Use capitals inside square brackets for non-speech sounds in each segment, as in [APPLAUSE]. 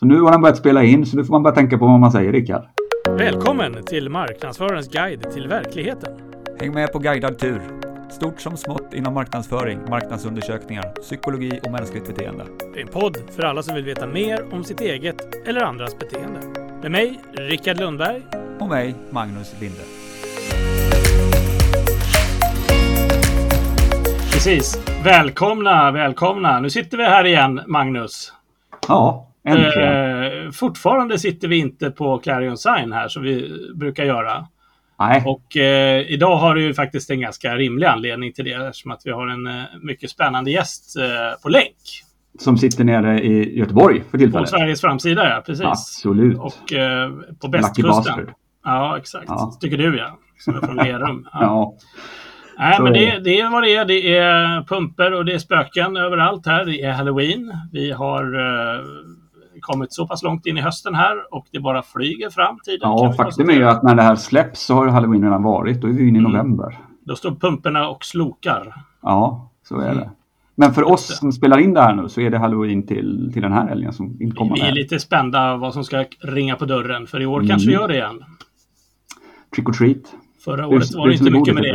Så nu har han börjat spela in, så nu får man börja tänka på vad man säger, Rickard. Välkommen till Marknadsförarens guide till verkligheten. Häng med på guidad tur. Stort som smått inom marknadsföring, marknadsundersökningar, psykologi och mänskligt beteende. Det är en podd för alla som vill veta mer om sitt eget eller andras beteende. Med mig, Rickard Lundberg. Och mig, Magnus Linde. Precis. Välkomna, välkomna. Nu sitter vi här igen, Magnus. Ja. Eh, fortfarande sitter vi inte på Clarion Sign här som vi brukar göra. Nej, Och eh, idag har du ju faktiskt en ganska rimlig anledning till det eftersom att vi har en eh, mycket spännande gäst eh, på länk. som sitter nere i Göteborg för På tillfället. Sveriges framsida, ja. Precis. Absolut. Och eh, på bastard. Ja, exakt. Ja. Tycker du ja. Som är från Lerum. [LAUGHS] Ja. Ja. Nej, men det. det är vad det är. Det är pumper och det är spöken överallt här. Det är halloween. Vi har eh, kommit så pass långt in i hösten här och det bara flyger fram tiden. ja, vi faktum är ju att när det här släpps så har halloween redan varit. Då är vi inne i Mm. november. Då står pumporna och slokar. Ja, så är Mm. det. Men för oss som spelar in det här nu så är det halloween till, till den här helgen som Vi inkommande. är här. lite spända vad som ska ringa på dörren. För i år Mm. kanske vi gör det igen. Trick or treat. Förra året var det inte mycket med det.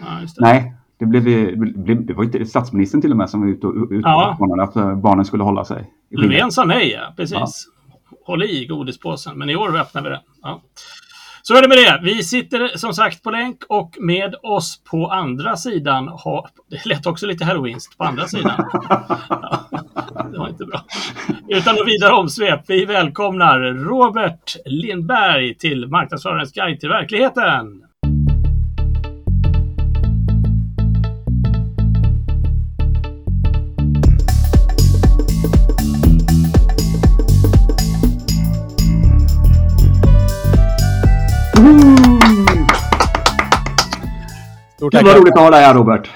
Ja, det. Nej, det, blev, det var inte statsministern till och med som var ute och ut Ja. att eh, barnen skulle hålla sig. Löfven sa nej, ja. Precis. Ja. Håll i godispåsen. Men i år öppnar vi den. Ja. Så är det med det. Vi sitter som sagt på länk och med oss på andra sidan har... Det lät också lite halloweenst på andra sidan. Ja, [LAUGHS] det var inte bra. Utan att vidare omsvep. Vi välkomnar Robert Lindberg till Marknadsförarens guide till verkligheten. Stort Gud vad roligt att ha dig här Robert.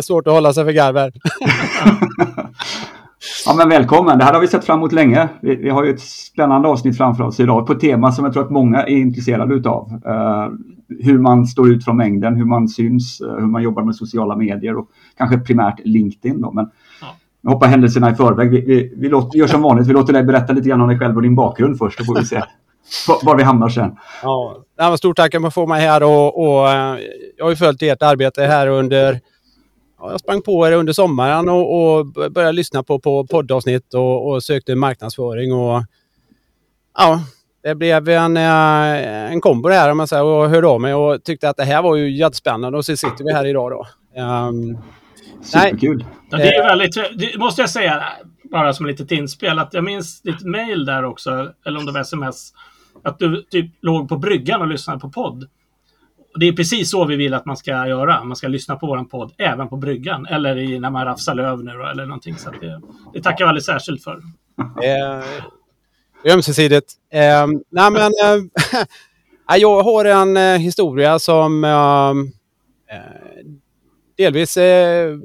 [LAUGHS] Svårt att hålla sig för garver. [LAUGHS] Ja men välkommen, det här har vi sett fram emot länge. Vi, vi har ju ett spännande avsnitt framför oss idag på ett tema som jag tror att många är intresserade utav. Eh, hur man står ut från mängden, hur man syns, eh, hur man jobbar med sociala medier och kanske primärt LinkedIn då. Men Ja. jag hoppar händelserna i förväg. Vi, vi, vi låter, gör som vanligt, vi låter dig berätta lite grann om dig själv och din bakgrund först, så får vi se [LAUGHS] var, vi hamnar sen. Ja. Stort tack att man får mig här och, och eh, jag har ju följt ert arbete här under ja, jag sprang på er under sommaren och, och började lyssna på, på poddavsnitt och, och sökte marknadsföring och ja, det blev en, eh, en kombo det här om man säger och hörde av mig och tyckte att det här var ju jättespännande och så sitter vi här idag då. Ehm, Superkul. Ja, det är väldigt, det måste jag säga, bara som ett litet inspel, att jag minns ditt mail där också, eller om det var sms, att du typ låg på bryggan och lyssnade på podd. Och det är precis så vi vill att man ska göra. Man ska lyssna på vår podd även på bryggan eller i, när man rafsar löv nu då, eller någonting. Så att det, det tackar jag alldeles särskilt för. Eh, det är ömsesidigt. Eh, nej men, eh, [LAUGHS] jag har en eh, historia som ehm, eh, delvis eh,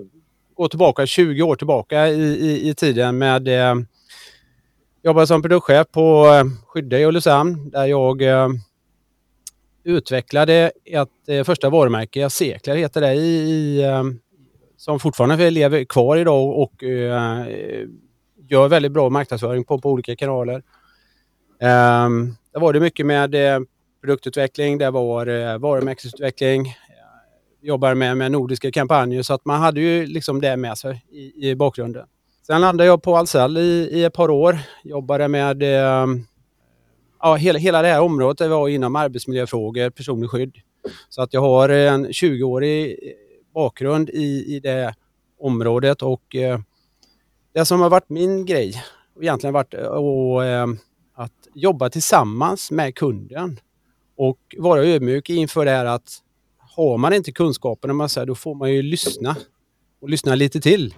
går tillbaka 20 år tillbaka i, i, i tiden med eh, eh, jobbade som produktchef på Skydde i Ulricehamn där jag eh, utvecklade ett eh, första varumärke, Sekler heter det, i, eh, som fortfarande lever kvar idag och gör väldigt bra marknadsföring på, på olika kanaler. Ehm, där det var det mycket med produktutveckling, det var varumärkesutveckling, jobbar med, med nordiska kampanjer så att man hade ju liksom det med sig i, i bakgrunden. Sen landade jag på Ahlsell i, i ett par år, jobbade med eh, ja, hela, hela det här området det var inom arbetsmiljöfrågor, personlig skydd. Så att jag har en 20-årig eh, bakgrund i, i det området och eh, det som har varit min grej har egentligen varit eh, och, att, eh, att jobba tillsammans med kunden och vara ödmjuk inför det här att har man inte kunskapen, man säger, då får man ju lyssna och lyssna lite till.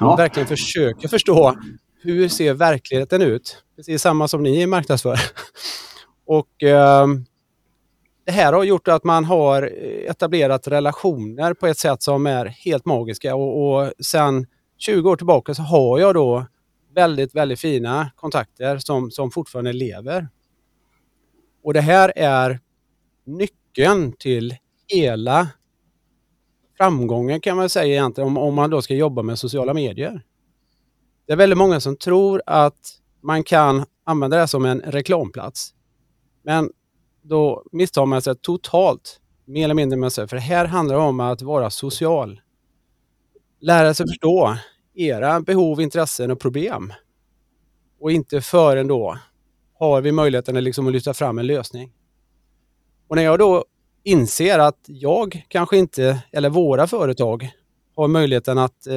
Ja. Verkligen försöka förstå hur ser verkligheten ut? Precis samma som ni marknadsför. [LAUGHS] och eh, det här har gjort att man har etablerat relationer på ett sätt som är helt magiska och, och sen 20 år tillbaka så har jag då väldigt, väldigt fina kontakter som, som fortfarande lever. Och det här är nyckeln till hela framgången kan man säga egentligen om, om man då ska jobba med sociala medier. det är väldigt många som tror att man kan använda det som en reklamplats. Men då misstar man sig totalt, mer eller mindre med sig. För här handlar det om att vara social. Lära sig förstå era behov, intressen och problem. Och inte förrän då har vi möjligheten liksom att lyfta fram en lösning. Och när jag då inser att jag kanske inte, eller våra företag, har möjligheten att eh,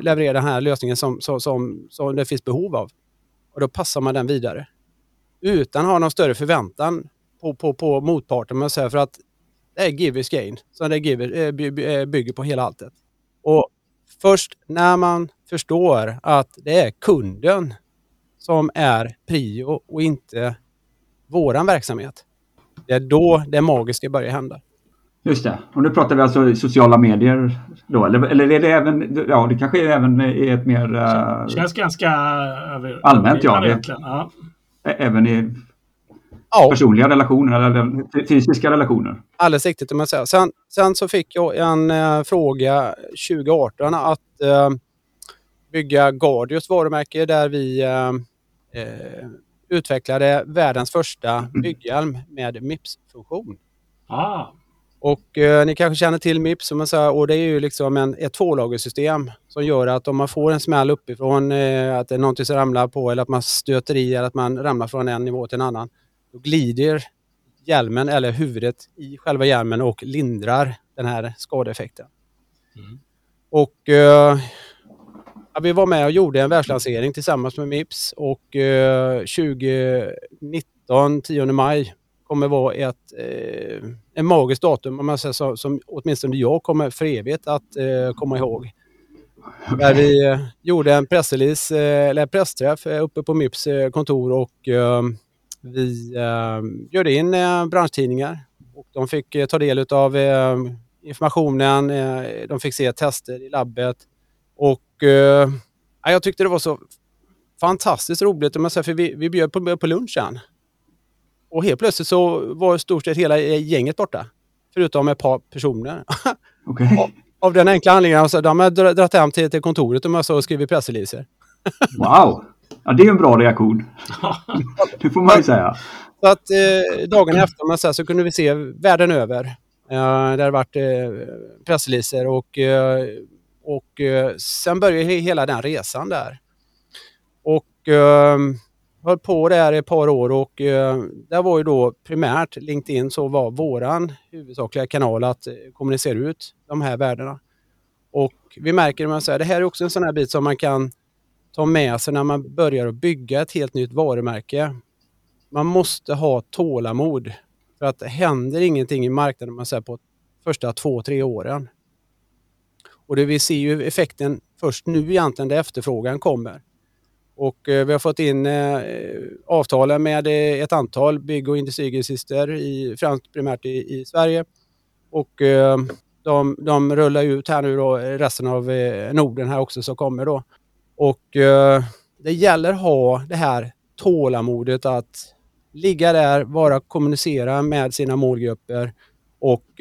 leverera den här lösningen som, som, som, som det finns behov av. Och då passar man den vidare. Utan att ha någon större förväntan på, på, på motparten. Men för att det är give is gain som det give, eh, eh, bygger på hela alltet. Och först när man förstår att det är kunden som är prio och inte våran verksamhet. Det är då det magiska börjar hända. Just det. Och nu pratar vi alltså sociala medier då, eller, eller är det även, ja det kanske är även i ett mer... Uh, känns ganska över, allmänt ja. Det, ja. Även i ja. personliga relationer eller fysiska relationer. Alldeles riktigt om man säger. Sen, sen så fick jag en uh, fråga 2018 att uh, bygga Gardios varumärke där vi utvecklade världens första bygghjälm med MIPS-funktion. Ah. Och eh, ni kanske känner till Mips som man säger, och det är ju liksom en, ett tvålagersystem som gör att om man får en smäll uppifrån, eh, att det är någonting som ramlar på eller att man stöter i eller att man ramlar från en nivå till en annan, då glider hjälmen eller huvudet i själva hjälmen och lindrar den här skadeeffekten. Mm. Och eh, ja, vi var med och gjorde en världslansering tillsammans med Mips och eh, 2019, 10 maj, kommer vara ett eh, en magiskt datum om man säger så, som åtminstone jag kommer för evigt att eh, komma ihåg. Där vi eh, gjorde en pressrelease, eh, eller pressträff eh, uppe på Mips eh, kontor och eh, vi eh, bjöd in eh, branschtidningar och de fick eh, ta del av eh, informationen, de fick se tester i labbet och jag tyckte det var så fantastiskt roligt, för vi, vi bjöd på, på lunchen. Och helt plötsligt så var i stort sett hela gänget borta. Förutom ett par personer. [LAUGHS] Okay. Av den enkla anledningen att de har dragit hem till, till kontoret och så skrivit pressreleaser. [LAUGHS] Wow! Ja, det är en bra reaktion. [LAUGHS] det får man ju säga. Så att eh, dagen efter man så, så kunde vi se världen över. Eh, där det varit eh, pressreleaser och, eh, och eh, sen började hela den resan där. Och eh, höll på där ett par år och eh, där var ju då primärt LinkedIn så var våran huvudsakliga kanal att eh, kommunicera ut de här värdena. Och vi märker man säger, det här är också en sån här bit som man kan ta med sig när man börjar att bygga ett helt nytt varumärke. Man måste ha tålamod för att det händer ingenting i marknaden man säger på första två, tre åren. Och det vi ser ju effekten först nu egentligen där efterfrågan kommer. Och eh, vi har fått in eh, avtalen med eh, ett antal bygg och industrigrossister, i, främst primärt i, i Sverige. Och eh, de, de rullar ut här nu då resten av eh, Norden här också som kommer då. Och eh, det gäller att ha det här tålamodet att ligga där, vara kommunicera med sina målgrupper och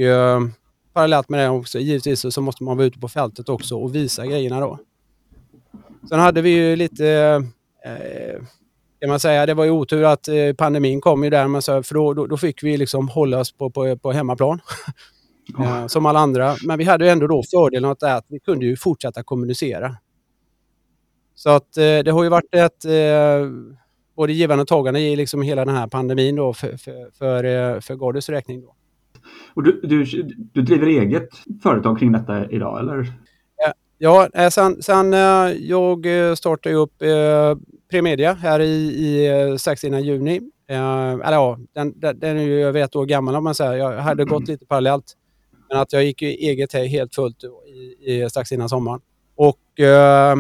parallellt med det också givetvis så måste man vara ute på fältet också och visa grejerna då. Sen hade vi ju lite, eh, kan man säga, det var ju otur att eh, pandemin kom ju där, men så, för då, då, då, fick vi liksom hålla oss på, på, på hemmaplan. eh, som alla andra. Men vi hade ju ändå då fördelen att, att vi kunde ju fortsätta kommunicera. Så att eh, det har ju varit ett eh, både givande och tagande i liksom hela den här pandemin då för, för, för, för Gardus räkning. Då. Och du, du, du driver eget företag kring detta idag eller? Ja, eh, sen, sen eh, jag eh, startade upp Premedia här i, i strax innan juni. Eller ja, den, den är ju över ett år gammal om man säger. Jag hade gått lite parallellt. Men att jag gick ju eget helt fullt i, i, strax innan sommaren. Och eh,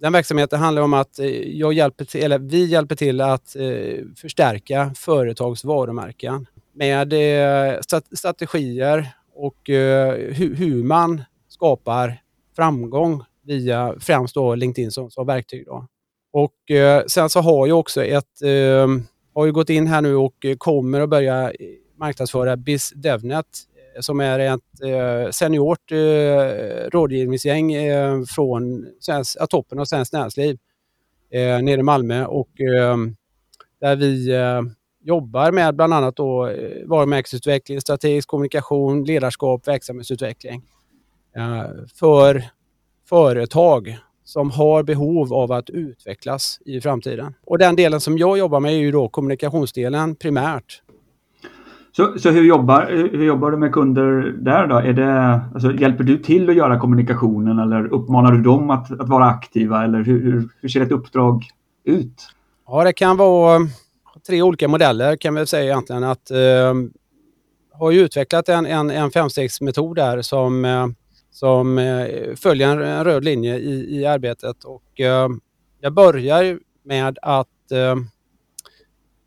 den verksamheten handlar om att jag hjälper till, eller vi hjälper till att eh, förstärka företags varumärken med eh, strategier och eh, hur man skapar framgång via främst då LinkedIn som, som verktyg. Då. Och eh, sen så har jag också ett, har ju gått in här nu och kommer att börja marknadsföra BizDevNet som är ett seniort rådgivningsgäng från svensk, toppen av svenskt näringsliv nere i Malmö och där vi jobbar med bland annat då eh, varumärkesutveckling, strategisk kommunikation, ledarskap, verksamhetsutveckling eh, för företag som har behov av att utvecklas i framtiden. Och den delen som jag jobbar med är ju då kommunikationsdelen primärt. Så, så hur, jobbar, hur jobbar du med kunder där då? Är det, alltså, hjälper du till att göra kommunikationen eller uppmanar du dem att, att vara aktiva? Eller hur, hur, hur ser ett uppdrag ut? Ja, det kan vara tre olika modeller kan vi säga egentligen. Att, eh, har ju utvecklat en, en, en femstegsmetod där som, eh, som eh, följer en, en, röd linje i, i arbetet. Och, eh, jag börjar med att eh,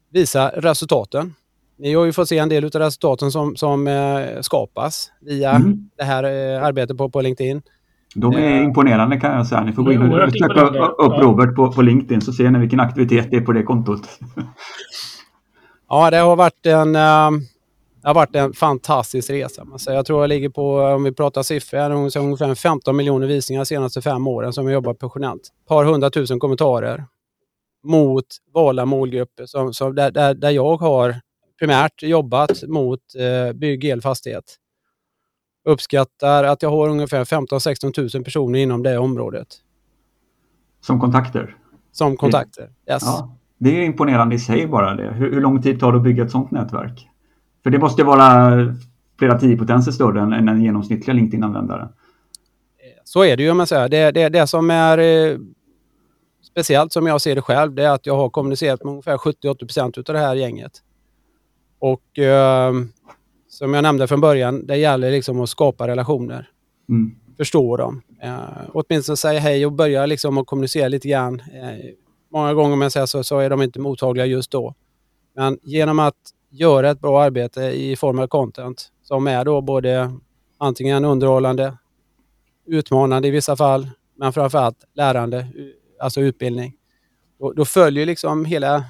visa resultaten. Ni har ju fått se en del av resultaten som, som eh, skapas via mm. det här arbetet på, på LinkedIn. De är imponerande kan jag säga. Ni får gå in och söka upp Robert på, på LinkedIn så ser ni vilken aktivitet det är på det kontot. [LAUGHS] ja, det har varit en, uh, det har varit en fantastisk resa. Så jag tror jag ligger på, om vi pratar siffror, ungefär 15 miljoner visningar de senaste fem åren som jag jobbat professionellt. Ett par hundratusen kommentarer mot valda målgrupper som, som där, där, där jag har primärt jobbat mot eh, bygg, el, fastighet uppskattar att jag har ungefär 15-16 000 personer inom det området. Som kontakter? Som kontakter, yes. Ja, det är imponerande i sig bara det. Hur, hur lång tid tar det att bygga ett sådant nätverk? För det måste vara flera tiopotenser större än, än en genomsnittliga LinkedIn-användare. Så är det ju om man säger. Det, det, det som är eh, speciellt som jag ser det själv, det är att jag har kommunicerat med ungefär 70-80 av det här gänget. Och eh, som jag nämnde från början, det gäller liksom att skapa relationer. Mm. Förstå dem. Eh, åtminstone säga hej och börja liksom att kommunicera lite grann. Eh, många gånger med så, så, så är de inte mottagliga just då. Men genom att göra ett bra arbete i form av content som är då både antingen underhållande, utmanande i vissa fall, men framförallt lärande, alltså utbildning. Då, då följer liksom hela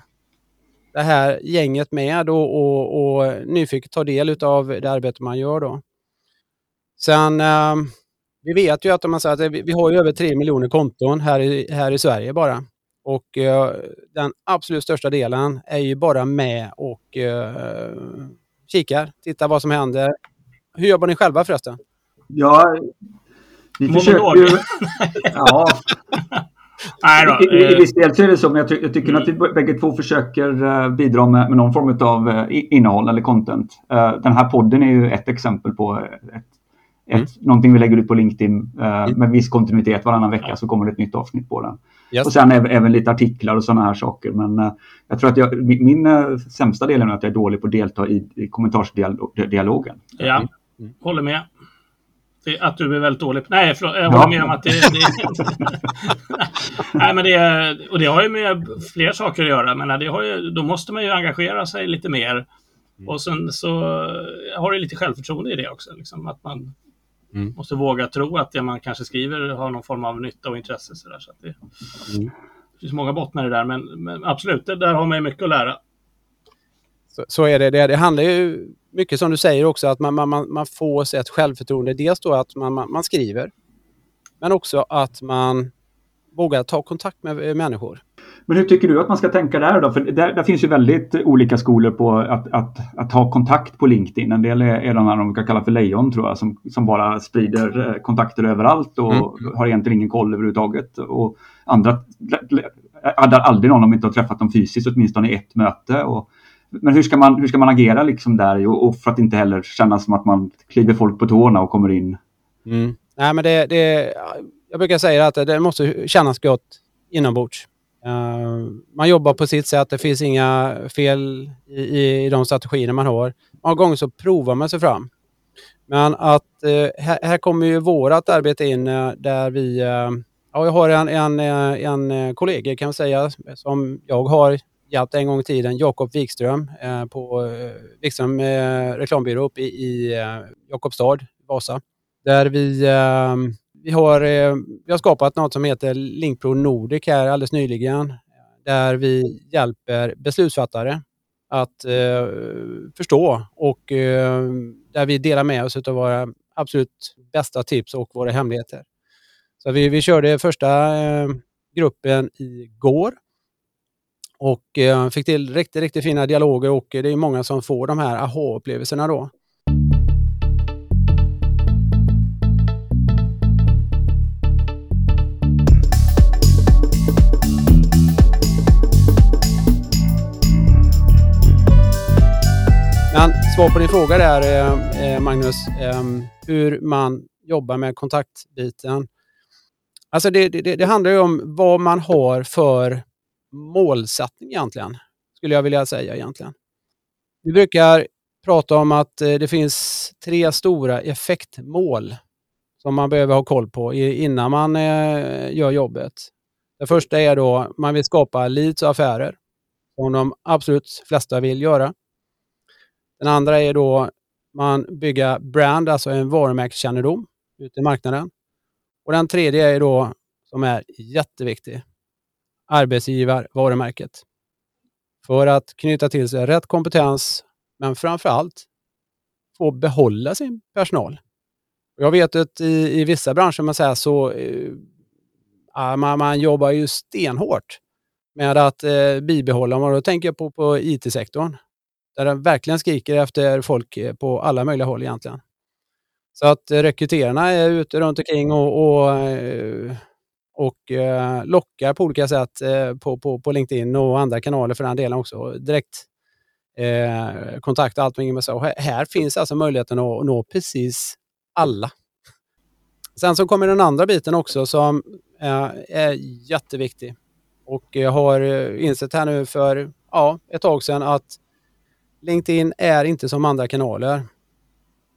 det här gänget med och, och, och nyfiket tar del av det arbete man gör då. Sen, eh, vi vet ju att om man säger att vi, vi har över 3 miljoner konton här i, här i Sverige bara. Och eh, den absolut största delen är ju bara med och eh, kikar, tittar vad som händer. Hur jobbar ni själva förresten? Ja, vi försöker ju... Ja. [LAUGHS] I, i, I viss del så är det så, men jag, ty jag tycker mm. att vi bägge två försöker uh, bidra med, med någon form av uh, innehåll eller content. Den här podden är ju ett exempel på ett, ett, mm. någonting vi lägger ut på LinkedIn mm. med viss kontinuitet. Varannan vecka så kommer det ett nytt avsnitt på den. Yes. Och sen även, även lite artiklar och sådana här saker. Men jag tror att jag, min, min sämsta del är att jag är dålig på att delta i, i kommentarsdialogen. Ja, mm. håller med. Att du är väldigt dålig på... Nej, förlåt, jag håller ja. med om att det... det [LAUGHS] Nej, men det, och det har ju med fler saker att göra. Men det har ju, då måste man ju engagera sig lite mer. Mm. Och sen så har det lite självförtroende i det också. Liksom, att man mm. måste våga tro att det man kanske skriver har någon form av nytta och intresse. Så, där, så att det, mm. det finns många bottnar i det där, men, men absolut, det, där har man ju mycket att lära. Så, så, är det. det. Det handlar ju mycket som du säger också att man, man, man får sig ett självförtroende. Dels då att man, man, man skriver, men också att man vågar ta kontakt med människor. Men hur tycker du att man ska tänka där då? För där, där finns ju väldigt olika skolor på att, att, att ha kontakt på LinkedIn. En del är, är de här de brukar kalla för lejon tror jag, som, som bara sprider eh, kontakter överallt och mm. har egentligen ingen koll överhuvudtaget. Och andra addar aldrig någon om inte har träffat dem fysiskt, åtminstone i ett möte. Och, men hur ska man, hur ska man agera liksom där och, och för att inte heller känna som att man kliver folk på tårna och kommer in? Mm. Nej, men det, det, jag brukar säga att det måste kännas gott inombords. Uh, man jobbar på sitt sätt, det finns inga fel i, i de strategier man har. Många gånger så provar man sig fram. Men att uh, här, här, kommer ju vårt arbete in uh, där vi... ja, jag har en, en, en kollega kan jag säga som jag har hjälpt en gång i tiden, Jakob Wikström eh, på eh, Wikström eh, reklambyrå uppe i, i Jakobstad, Vasa. Där vi vi har, eh, vi har skapat något som heter Linkpro Nordic här alldeles nyligen. Där vi hjälper beslutsfattare att eh, förstå och eh, där vi delar med oss av våra absolut bästa tips och våra hemligheter. Så vi, vi körde första eh, gruppen igår och eh, fick till riktigt, riktigt fina dialoger och eh, det är många som får de här aha-upplevelserna då. Men svar på din fråga där eh, eh, Magnus, ehm, hur man jobbar med kontaktbiten. Alltså det, det, det handlar ju om vad man har för målsättning egentligen, skulle jag vilja säga egentligen. Vi brukar prata om att eh, det finns tre stora effektmål som man behöver ha koll på innan man eh, gör jobbet. Det första är då man vill skapa leads och affärer som de absolut flesta vill göra. Den andra är då man bygga brand, alltså en varumärkeskännedom ute i marknaden. Och den tredje är då, som är jätteviktig, arbetsgivarvarumärket. För att knyta till sig rätt kompetens, men framför allt få behålla sin personal. Jag vet att i, i vissa branscher man säger så, eh, ah, man, man jobbar ju stenhårt med att eh, bibehålla, och då tänker jag på, på IT-sektorn. Där den verkligen skriker efter folk eh, på alla möjliga håll egentligen. Så att eh, rekryterarna är ute runt omkring och, och, eh, och eh, lockar på olika sätt eh, på, på, på LinkedIn och andra kanaler för den delen också. Direkt eh, kontakt och allt med så. Här, här finns alltså möjligheten att nå precis alla. Sen så kommer den andra biten också som eh, är jätteviktig. Och jag har insett här nu för ja, ett tag sedan att LinkedIn är inte som andra kanaler.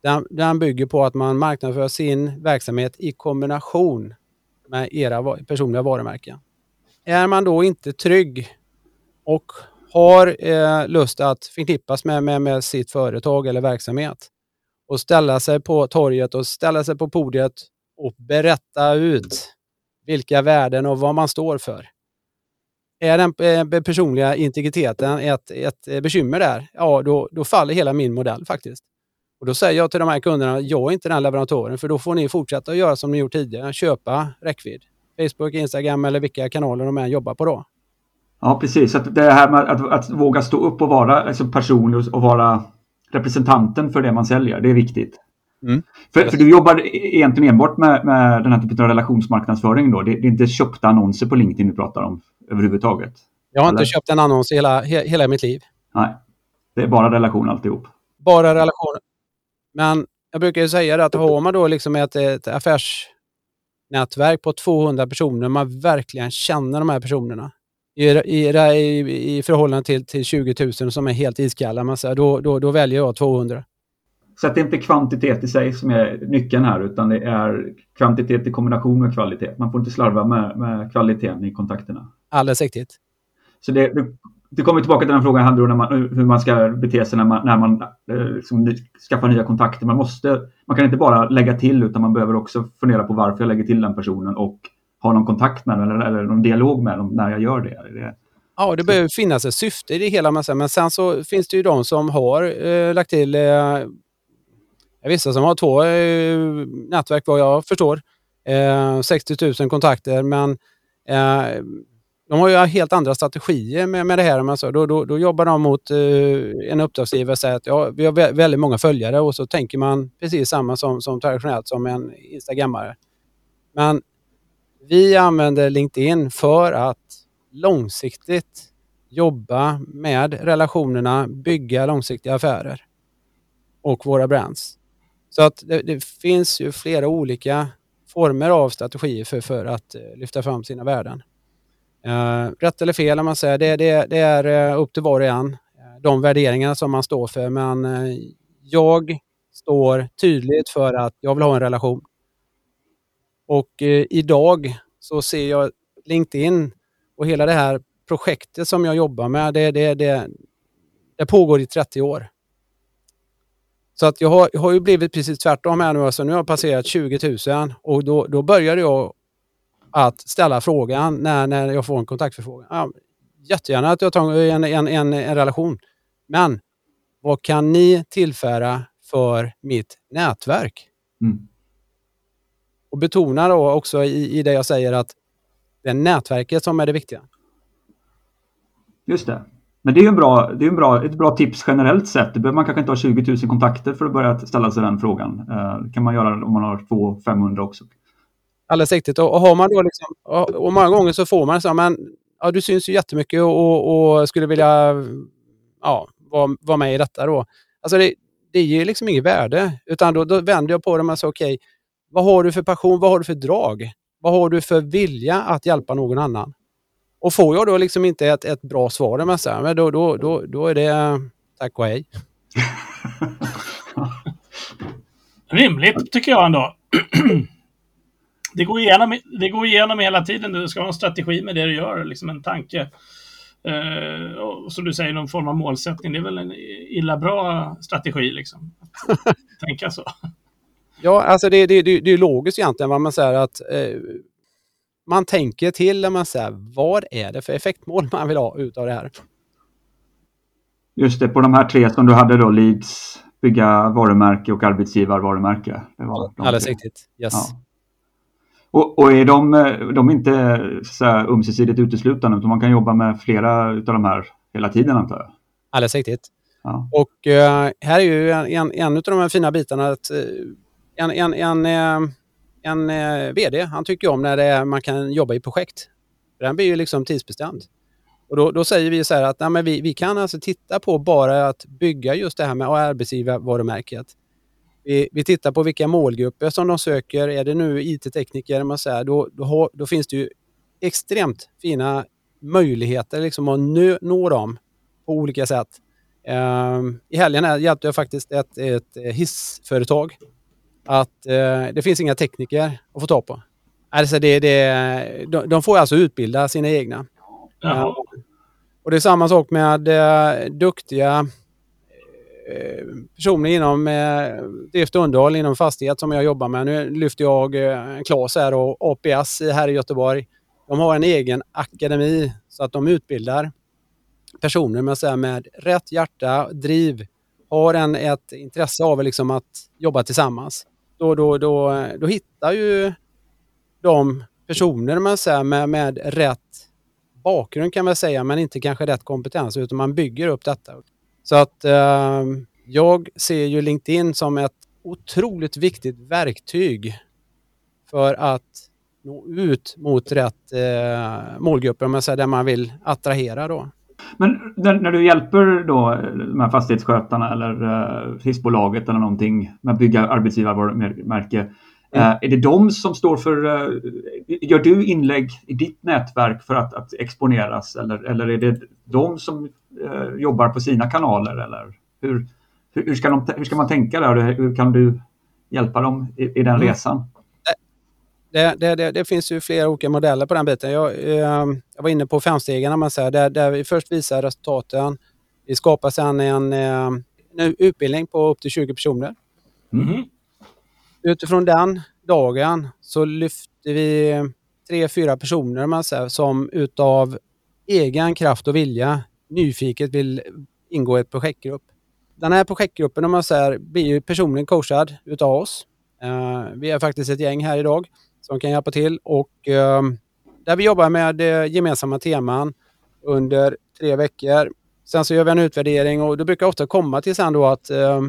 Den, den bygger på att man marknadsför sin verksamhet i kombination med era personliga varumärken. Är man då inte trygg och har eh, lust att förknippas med, med, med sitt företag eller verksamhet och ställa sig på torget och ställa sig på podiet och berätta ut vilka värden och vad man står för är den eh, personliga integriteten ett, ett eh, bekymmer där, ja då, då faller hela min modell faktiskt. Och Då säger jag till de här kunderna, jag är inte den leverantören, för då får ni fortsätta att göra som ni gjort tidigare, köpa räckvidd. Facebook, Instagram eller vilka kanaler de än jobbar på då. Ja, precis. Att det här med att, att våga stå upp och vara alltså personlig och vara representanten för det man säljer, det är viktigt. Mm. För, för, du jobbar egentligen enbart med, med den här typen av relationsmarknadsföring då? Det, det är inte köpta annonser på LinkedIn du pratar om? överhuvudtaget? Jag har Eller? inte köpt en annons i hela, he, hela mitt liv. Nej, det är bara relation alltihop. Bara relation. Men jag brukar ju säga att har man då liksom ett, ett affärsnätverk på 200 personer, man verkligen känner de här personerna i, i, i, i förhållande till, till 20 000 som är helt iskalla, man säger, då, då, då väljer jag 200. Så att det är inte kvantitet i sig som är nyckeln här utan det är kvantitet i kombination med kvalitet. Man får inte slarva med, med kvaliteten i kontakterna. Alldeles riktigt. Så det, det, det kommer tillbaka till den frågan handlar om man, hur man ska bete sig när man, när man eh, liksom, skaffar nya kontakter. Man, måste, man kan inte bara lägga till utan man behöver också fundera på varför jag lägger till den personen och ha någon kontakt med den eller, eller någon dialog med dem när jag gör det. det Ja, det behöver finnas ett syfte i det hela. Men sen så finns det ju de som har eh, lagt till eh, vissa som har två eh, nätverk vad jag förstår. Eh, 60 000 kontakter men eh, de har ju helt andra strategier med, med det här. Alltså, då, då, då jobbar de mot eh, en uppdragsgivare och säger att ja, vi har väldigt många följare och så tänker man precis samma som, som traditionellt som en instagrammare. Men vi använder LinkedIn för att långsiktigt jobba med relationerna, bygga långsiktiga affärer och våra brands. Så att det, det, finns ju flera olika former av strategier för, för att eh, lyfta fram sina värden. Uh, rätt eller fel, om man säger, det, det, det är eh, upp till var och en. Eh, de värderingarna som man står för. Men jag står tydligt för att jag vill ha en relation. Och idag så ser jag LinkedIn och hela det här projektet som jag jobbar med, det, det, det, det pågår i 30 år. Så att jag har, jag har ju blivit precis tvärtom här nu. Alltså nu har jag passerat 20 000 och då, då började jag att ställa frågan när, när jag får en kontaktförfrågan. Ja, jättegärna att jag tar en, en, en, en relation. Men vad kan ni tillföra för mitt nätverk? Mm. Och betona då också i, i det jag säger att det är nätverket som är det viktiga. Just det. Men det är ju en bra, det är en bra, ett bra tips generellt sett. Det behöver man kanske inte ha 20 000 kontakter för att börja ställa sig den frågan. Eh, det kan man göra om man har 200-500 också. Alldeles riktigt. Och, och har man då liksom, och, och många gånger så får man så men ja, du syns ju jättemycket och, och skulle vilja ja, vara, vara med i detta då. Alltså det, det ger liksom inget värde. Utan då, då vänder jag på det och säger okej, okay, vad har du för passion? Vad har du för drag? Vad har du för vilja att hjälpa någon annan? Och får jag då liksom inte ett, ett bra svar, men så här, då, då, då, då är det tack och hej. [LAUGHS] Rimligt tycker jag ändå. [CLEARS THROAT] det, går igenom, det går igenom hela tiden. Du ska ha en strategi med det du gör, liksom en tanke. Uh, och som du säger, någon form av målsättning. Det är väl en illa bra strategi, liksom. [LAUGHS] tänka så. Ja, alltså det, det, det, det är logiskt egentligen. Man säger att eh, man tänker till när man säger vad är det för effektmål man vill ha ut av det här. Just det, på de här tre som du hade då, leads, bygga varumärke och arbetsgivarvarumärke. Det var de Alldeles riktigt. Yes. Ja. Och, och, är de, de är inte så här ömsesidigt uteslutande utan man kan jobba med flera av de här hela tiden antar jag? Alldeles riktigt. Ja. Och uh, här är ju en, en, en av de här fina bitarna att uh, en, en, en, uh, en uh, VD, han tycker om när är, man kan jobba i projekt. Den blir ju liksom tidsbestämd. Och då, då säger vi så här att nej, vi, vi kan alltså titta på bara att bygga just det här med arbetsgivarvarumärket. Vi, vi tittar på vilka målgrupper som de söker. Är det nu IT-tekniker, man säger, då, då, då, finns det ju extremt fina möjligheter liksom att nå, nå dem på olika sätt. Um, I helgen hjälpte jag faktiskt ett, ett hissföretag att uh, det finns inga tekniker att få tag på. Alltså det, det, de, de får alltså utbilda sina egna. Uh, och det är samma sak med uh, duktiga Eh, Eh, personer inom eh, drift och underhåll inom fastighet som jag jobbar med. Nu lyfter jag eh, Klas här och APS här i Göteborg. De har en egen akademi så att de utbildar personer med, så med rätt hjärta, driv, har en, ett intresse av liksom att jobba tillsammans. Då, då, då, då hittar ju de personer man säger, med, med rätt bakgrund kan man säga, men inte kanske rätt kompetens, utan man bygger upp detta. Så att eh, jag ser ju LinkedIn som ett otroligt viktigt verktyg för att nå ut mot rätt eh, målgrupper, om man säger, där man vill attrahera då. Men när, när, du hjälper då de här fastighetsskötarna eller uh, hissbolaget eller någonting med att bygga arbetsgivarmärke. Mm. Uh, är det de som står för, uh, gör du inlägg i ditt nätverk för att, att exponeras eller, eller är det de som uh, jobbar på sina kanaler eller hur, hur, ska de, hur ska man tänka där? Hur kan du hjälpa dem i, i den mm. resan? Det, det, det, det, finns ju flera olika modeller på den biten. Jag, eh, jag var inne på femstegarna, man säger, där, där vi först visar resultaten. Vi skapar sedan en, eh, en utbildning på upp till 20 personer. Mm. Utifrån den dagen så lyfte vi tre, fyra personer man säger, som utav egen kraft och vilja nyfiket vill ingå i ett projektgrupp. Den här projektgruppen om man säger, blir ju personligen coachad utav oss. Eh, vi är faktiskt ett gäng här idag som kan hjälpa till och eh, där vi jobbar med gemensamma teman under tre veckor. Sen så gör vi en utvärdering och då brukar ofta komma till sen då att eh,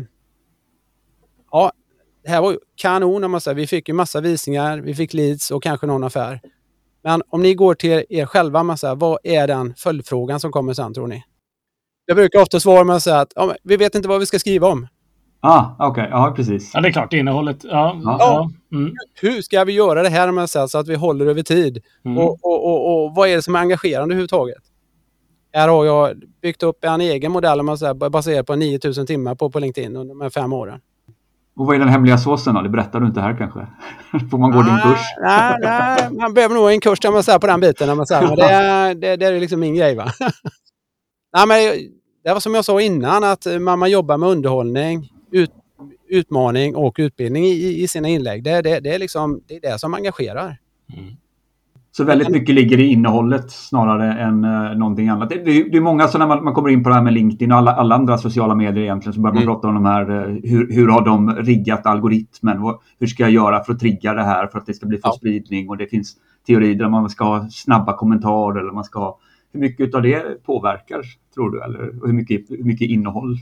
ja, det här var kanon om man säger. Vi fick ju massa visningar, vi fick leads och kanske någon affär. Men om ni går till er själva, man säger, vad är den följdfrågan som kommer sen tror ni? Jag brukar ofta svara med att säga att ja, vi vet inte vad vi ska skriva om. Ah, okej. Okay. Ja, precis. Ja, det är klart. Innehållet. Ja. ja. ja. Mm. Hur ska vi göra det här med så att vi håller över tid? Mm. Och, och, och, och, vad är det som är engagerande överhuvudtaget? Här har jag byggt upp en egen modell man säger, baserad på 9000 timmar på, på LinkedIn under de här fem åren. Och vad är den hemliga såsen då? Det berättar du inte här kanske? [LAUGHS] Får man gå ah, din kurs? Nej, nej, man behöver nog en kurs kan man säga, på den biten. Man säger. Men det, det, det är liksom min grej. Va? [LAUGHS] nej, men det var som jag sa innan, att man, man jobbar med underhållning, ut, utmaning och utbildning i, i sina inlägg. Det, det, det, är liksom, det är det som engagerar. Mm. Så väldigt mycket ligger i innehållet snarare än uh, någonting annat. Det, det, det är många så när man, man, kommer in på det här med LinkedIn och alla, alla andra sociala medier egentligen så börjar man mm. prata om de här, uh, hur, hur har de riggat algoritmen? Och hur ska jag göra för att trigga det här för att det ska bli för ja. spridning? Och det finns teorier där man ska ha snabba kommentarer eller man ska ha hur mycket av det påverkar, tror du? Eller hur mycket, hur mycket innehåll?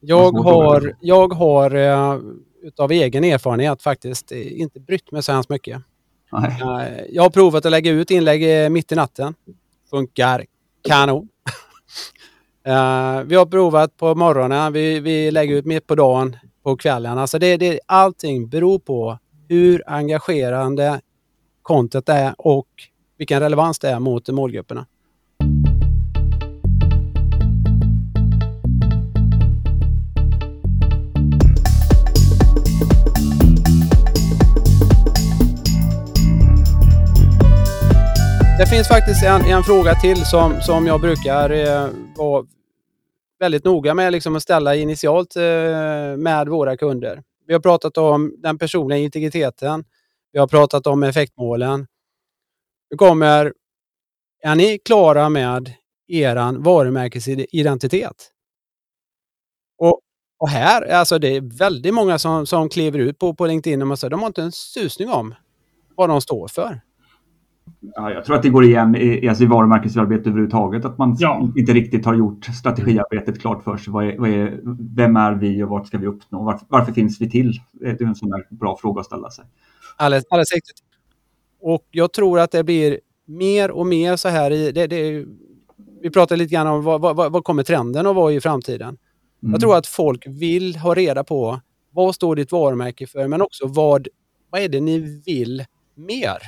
Jag har, jag har uh, utav egen erfarenhet faktiskt inte brytt mig så hemskt mycket. Nej. Eh, jag har provat att lägga ut inlägg eh, mitt i natten. Funkar kanon. [LAUGHS] Eh, vi har provat på morgonen, vi, vi lägger ut mitt på dagen, på kvällen. Alltså det, det, allting beror på hur engagerande content är och vilken relevans det är mot målgrupperna. Det finns faktiskt en, en fråga till som, som jag brukar eh, vara väldigt noga med liksom att ställa initialt eh, med våra kunder. Vi har pratat om den personliga integriteten. Vi har pratat om effektmålen. Nu kommer, är ni klara med er varumärkesidentitet? Och, och här, alltså det är väldigt många som, som kliver ut på, på LinkedIn och man säger, de har inte en susning om vad de står för. Ja, jag tror att det går igen i, alltså i varumärkesarbete överhuvudtaget. Att man ja. inte riktigt har gjort strategiarbetet klart för sig. Vad är, vad är, vem är vi och vart ska vi uppnå? Varför, varför finns vi till? Det är en sån där bra fråga att ställa sig. Alldeles, alldeles riktigt. Och jag tror att det blir mer och mer så här i... Det, det, vi pratade lite grann om vad, vad, vad kommer trenden att vara i framtiden. Mm. Jag tror att folk vill ha reda på vad står ditt varumärke för, men också vad, vad är det ni vill mer?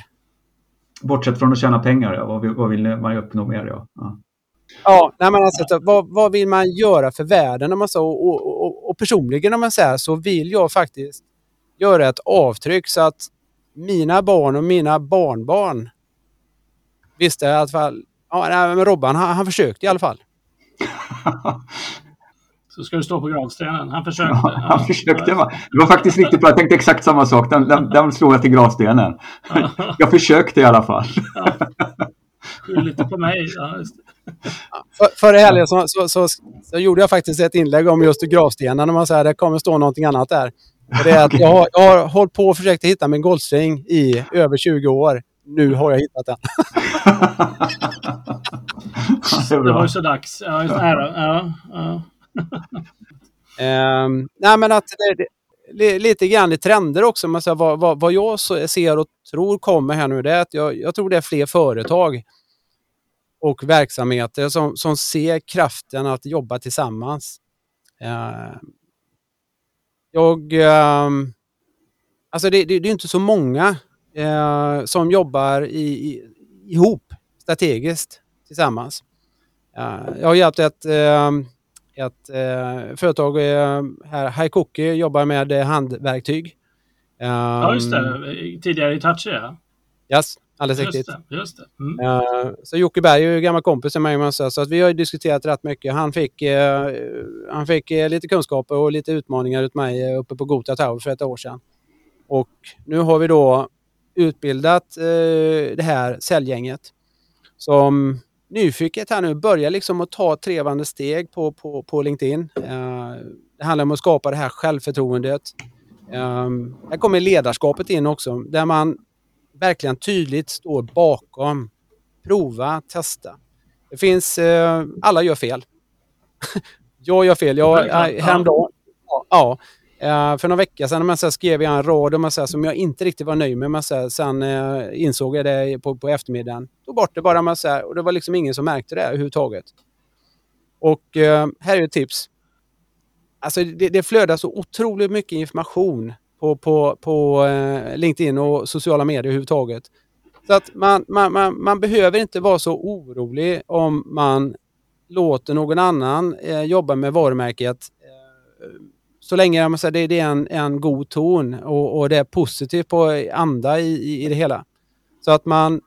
Bortsett från att tjäna pengar, ja. vad, vill, vad vill man uppnå mer? Ja, ja. ja nej, men alltså, vad, vad vill man göra för världen? Om man så, och, och, och personligen om man säger så vill jag faktiskt göra ett avtryck så att mina barn och mina barnbarn visste i alla fall. Ja, nej, men Robban, han, han försökte i alla fall. [LAUGHS] Så ska du stå på gravstenen. Han försökte. Ja, han försökte. Va? Det var faktiskt riktigt bra. Jag tänkte exakt samma sak. Den, den, den slog jag till gravstenen. Jag försökte i alla fall. Ja. Skyll lite på mig. Ja, för, förra helgen så, så, så, så, gjorde jag faktiskt ett inlägg om just gravstenen. Man säger det kommer stå någonting annat där. Och det är att jag, har, jag har hållit på och försökt hitta min golfstring i över 20 år. Nu har jag hittat den. [LAUGHS] det var ju så dags. Ja, just, ja, ja, ja um, [LAUGHS] nej, men att det, det, lite grann i trender också. Men så vad, vad, vad jag ser och tror kommer här nu det är att jag, jag tror det är fler företag och verksamheter som, som ser kraften att jobba tillsammans. Uh, jag... Uh, alltså det, det, det, är inte så många uh, som jobbar i, i, ihop strategiskt tillsammans. jag har hjälpt ett ett eh, företag eh, här, Haikoki, jobbar med eh, handverktyg. Um, ja, just det. Ehm, tidigare i Touchy, ja. Yes, alldeles just riktigt. Det, just det. Mm. Uh, så Jocke Berg är ju gammal kompis med mig, så, så att vi har diskuterat rätt mycket. Han fick, uh, han fick uh, lite kunskaper och lite utmaningar ut mig uppe på Gota Tower för ett år sedan. Och nu har vi då utbildat det här säljgänget som nyfiket här nu, börjar liksom att ta trevande steg på, på, på LinkedIn. Eh, det handlar om att skapa det här självförtroendet. Eh, här kommer ledarskapet in också, där man verkligen tydligt står bakom. Prova, testa. Det finns, eh, alla gör fel. [LAUGHS] jag gör fel. Jag, häromdagen, ja, Uh, för några veckor sedan man, så skrev jag en rad om, så som jag inte riktigt var nöjd med. Man, så sen uh, insåg jag det på, på eftermiddagen. Tog bort det bara. Man, så och det var liksom ingen som märkte det överhuvudtaget. Och uh, här är ett tips. Alltså det, det flödar så otroligt mycket information på, på, på LinkedIn och sociala medier överhuvudtaget. Så att man, man, man, man behöver inte vara så orolig om man låter någon annan jobba med varumärket så länge man säger, det, det är en, en god ton och, och det är positivt på anda i, i, i det hela. Så att man,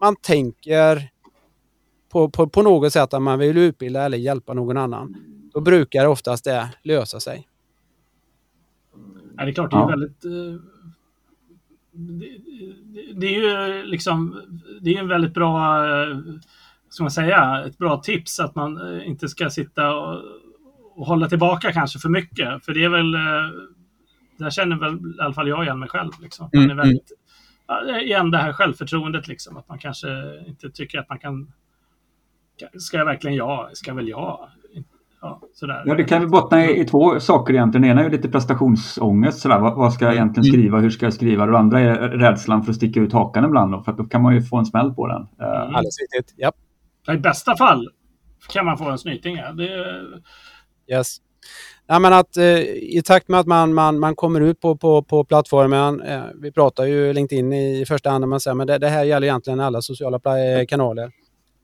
man tänker på, på, på något sätt att man vill utbilda eller hjälpa någon annan. Då brukar oftast det lösa sig. Ja, det är klart, det är väldigt... Eh, det, det, är ju liksom, det är en väldigt bra, eh, ska man säga, ett bra tips att man eh, inte ska sitta och, och hålla tillbaka kanske för mycket. För det är väl, där känner väl i alla fall jag igen mig själv. Liksom. Man är mm, väldigt, igen det här självförtroendet, liksom, att man kanske inte tycker att man kan Ska jag verkligen jag? Ska väl jag? Ja, sådär. ja, det kan väl bottna i, i, två saker egentligen. Det ena är ju lite prestationsångest. Sådär. Vad, vad, ska jag egentligen mm. skriva? Hur ska jag skriva? Det andra är rädslan för att sticka ut hakan ibland. Då, för då kan man ju få en smäll på den. Mm. Alldeles riktigt. Ja. I bästa fall kan man få en snyting. Ja. Det... Yes. Ja, men att, eh, I takt med att man, man, man kommer ut på, på, på plattformen, eh, vi pratar ju LinkedIn i, i första hand, men, men det, det här gäller egentligen alla sociala eh, kanaler.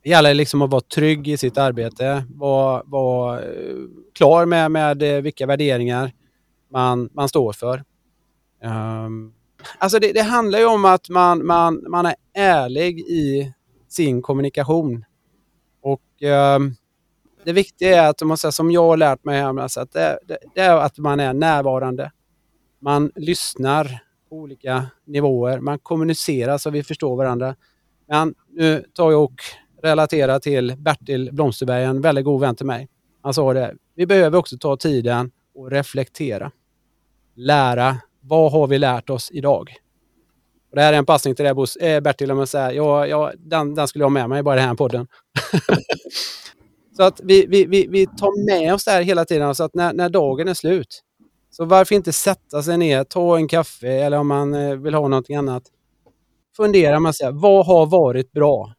Det gäller liksom att vara trygg i sitt arbete, vara, vara eh, klar med, med eh, vilka värderingar man, man står för. Um, alltså det, det, handlar ju om att man, man, man är ärlig i sin kommunikation. Och um, det viktiga är att, man säger, som jag har lärt mig här, alltså att det, det, det, är att man är närvarande. Man lyssnar på olika nivåer. Man kommunicerar så vi förstår varandra. Men nu tar jag och relaterar till Bertil Blomsterberg, en väldigt god vän till mig. Han sa det, vi behöver också ta tiden och reflektera. Lära, vad har vi lärt oss idag? Och det här är en passning till dig eh, Bertil, om jag säger, ja, ja, den, den skulle jag ha med mig bara i den här podden. [LAUGHS] så att vi, vi, vi, vi tar med oss det här hela tiden, så att när, när dagen är slut, så varför inte sätta sig ner, ta en kaffe eller om man eh, vill ha någonting annat. Fundera man säger, vad har varit bra?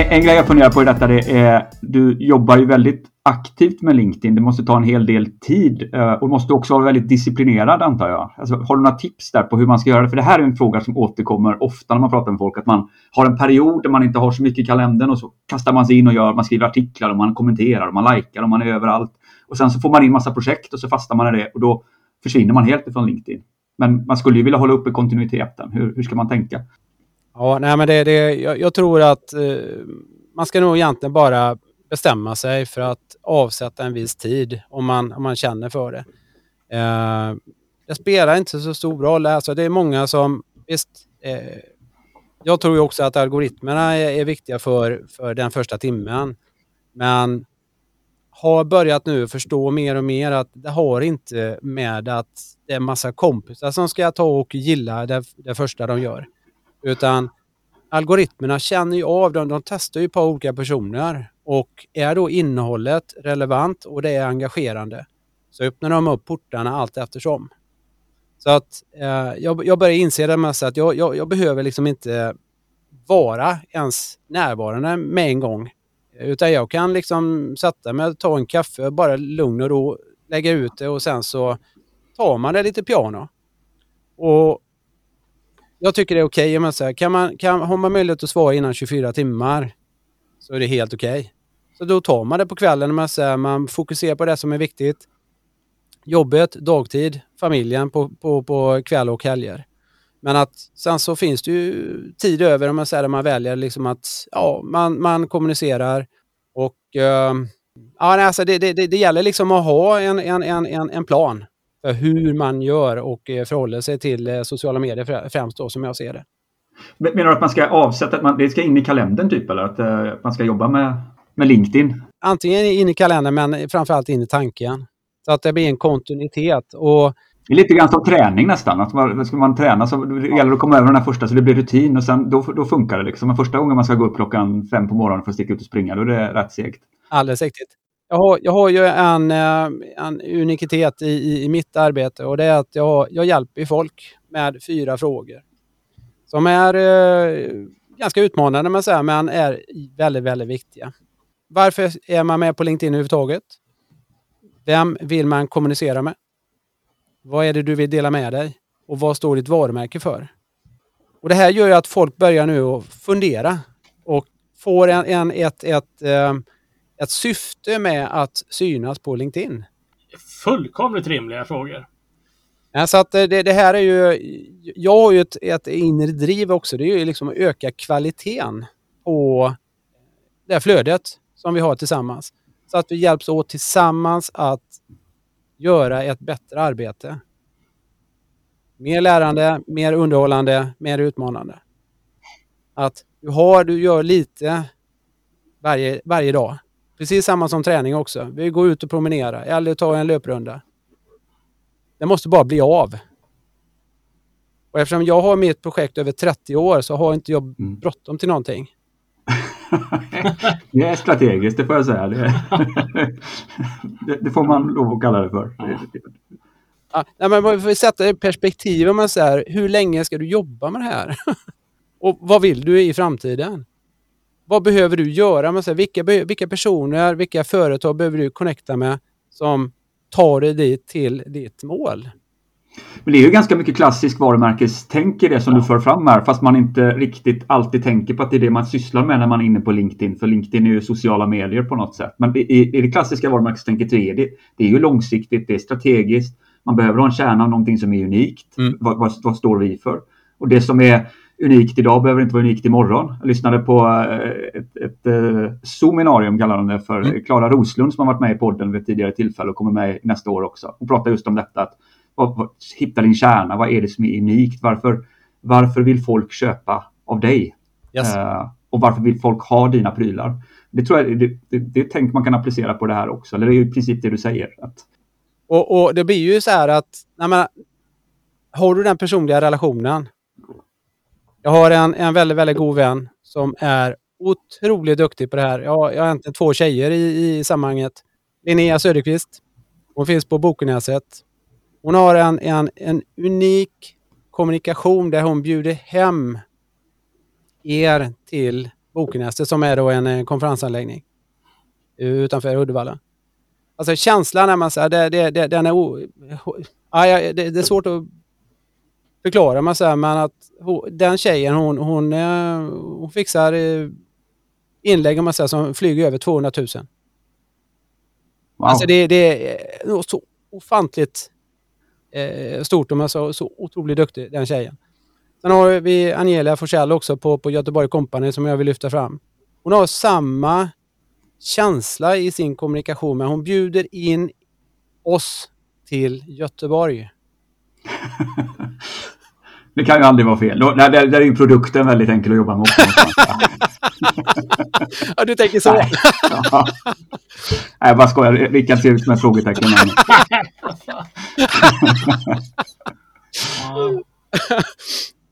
En, grej jag funderar på i detta det är, du jobbar ju väldigt aktivt med LinkedIn. Det måste ta en hel del tid eh, och måste också vara väldigt disciplinerad antar jag. Alltså, har du några tips där på hur man ska göra det? För det här är en fråga som återkommer ofta när man pratar med folk. Att man har en period där man inte har så mycket i kalendern och så kastar man sig in och gör, man skriver artiklar och man kommenterar och man likar och man är överallt. Och sen så får man in massa projekt och så fastnar man i det och då försvinner man helt ifrån LinkedIn. Men man skulle ju vilja hålla uppe kontinuiteten. Hur, hur ska man tänka? Ja, nej, men det, det, jag, jag tror att eh, man ska nog egentligen bara bestämma sig för att avsätta en viss tid om man, om man känner för det. Eh, det spelar inte så stor roll. Alltså, det är många som... Visst, eh, jag tror också att algoritmerna är, är, viktiga för, för den första timmen. Men har börjat nu förstå mer och mer att det har inte med att det är massa kompisar som ska ta och gilla det, det första de gör. Utan algoritmerna känner ju av dem, de testar ju på olika personer och är då innehållet relevant och det är engagerande så öppnar de upp portarna allt eftersom. Så att eh, jag, jag börjar inse det med att jag, jag, jag, behöver liksom inte vara ens närvarande med en gång. Utan jag kan liksom sätta mig, ta en kaffe, bara lugn och ro, lägga ut det och sen så tar man det lite piano. Och jag tycker det är okej. Okay. Kan man, kan, har man möjlighet att svara innan 24 timmar så är det helt okej. Okay. Så då tar man det på kvällen. Man, säger, man fokuserar på det som är viktigt. Jobbet, dagtid, familjen på, på, på kväll och helger. Men att sen så finns det ju tid över om man säger man väljer liksom att ja, man, man kommunicerar och uh, ja, alltså det, det, det gäller liksom att ha en, en, en, en plan för hur man gör och eh, förhåller sig till eh, sociala medier främst då som jag ser det. Menar du att man ska avsätta, att man, det ska in i kalendern typ eller att uh, man ska jobba med, med LinkedIn? Antingen in i kalendern men framförallt in i tanken. Så att det blir en kontinuitet. Och det är lite grann som träning nästan. Att man, ska man träna så det gäller att komma över den här första så det blir rutin och sen då, då funkar det. Liksom. Men första gången man ska gå upp klockan fem på morgonen för att sticka ut och springa, då är det rätt segt. Alldeles riktigt. Jag har, jag har ju en, eh, en unikitet i, i, i, mitt arbete och det är att jag, jag hjälper folk med fyra frågor. Som är eh, ganska utmanande men, så men är väldigt, väldigt viktiga. Varför är man med på LinkedIn överhuvudtaget? Vem vill man kommunicera med? Vad är det du vill dela med dig? Och vad står ditt varumärke för? Och Det här gör ju att folk börjar nu att fundera och får en, en ett, ett eh, ett syfte med att synas på LinkedIn? Fullkomligt rimliga frågor. Så att det, det här är ju, jag har ju ett, ett inre driv också. Det är ju liksom att öka kvaliteten på det här flödet som vi har tillsammans. Så att vi hjälps åt tillsammans att göra ett bättre arbete. Mer lärande, mer underhållande, mer utmanande. Att du, har, du gör lite varje, varje dag. Precis samma som träning också. Vi går ut och promenerar eller tar en löprunda. Det måste bara bli av. Och eftersom jag har mitt projekt över 30 år så har inte jag Mm. bråttom till någonting. [LAUGHS] det är strategiskt, det får jag säga. Det, [LAUGHS] det, det får man lov att kalla det för. Ja, nej, men man får sätta det i perspektiv. Man säger, hur länge ska du jobba med det här? [LAUGHS] och vad vill du i framtiden? Vad behöver du göra? Man säger, vilka, be- vilka personer, vilka företag behöver du connecta med som tar dig dit till ditt mål? Men det är ju ganska mycket klassisk varumärkestänk i det som du för fram här, fast man inte riktigt alltid tänker på att det är det man sysslar med när man är inne på LinkedIn. För LinkedIn är ju sociala medier på något sätt. Men i, i det klassiska varumärkestänket så är det, det är ju långsiktigt, det är strategiskt. Man behöver ha en kärna av någonting som är unikt. Mm. Vad, vad, vad står vi för? Och det som är unikt idag behöver inte vara unikt imorgon. Jag lyssnade på eh, ett, ett, ett seminarium, kallar de det för. Mm. Klara Roslund som har varit med i podden vid ett tidigare tillfälle och kommer med nästa år också. Hon pratar just om detta. Att, hitta din kärna. Vad är det som är unikt? Varför, varför vill folk köpa av dig? Yes. Eh, och varför vill folk ha dina prylar? Det tror jag det, det, det tänk man kan applicera på det här också. Eller det är ju i princip det du säger. Att, Och, och det blir ju så här att, nej men, har du den personliga relationen. Jag har en, en väldigt, väldigt god vän som är otroligt duktig på det här. Jag, jag har egentligen två tjejer i, i sammanhanget. Linnea Söderqvist. Hon finns på Bokenäset. Hon har en, en, en unik kommunikation där hon bjuder hem er till Bokenäset som är då en, en konferensanläggning utanför Uddevalla. Alltså känslan när man säger det, det, det, den är o, ja, det, det är svårt att förklara man säger, men att den tjejen hon, hon, eh, hon fixar eh, inlägg om man säger, som flyger över 200 000. wow. Alltså det, det är nog så ofantligt eh, stort och man så, så otroligt duktig den tjejen. Sen har vi Angela Forsell också på, på Göteborg Company som jag vill lyfta fram. Hon har samma känsla i sin kommunikation men hon bjuder in oss till Göteborg. [LAUGHS] Det kan ju aldrig vara fel. Där, där, där är ju produkten väldigt enkel att jobba med. [LAUGHS] Ja, du tänker så? Nej. Ja. Nej, jag bara skojar. Rickard ser ut som ett frågetecken.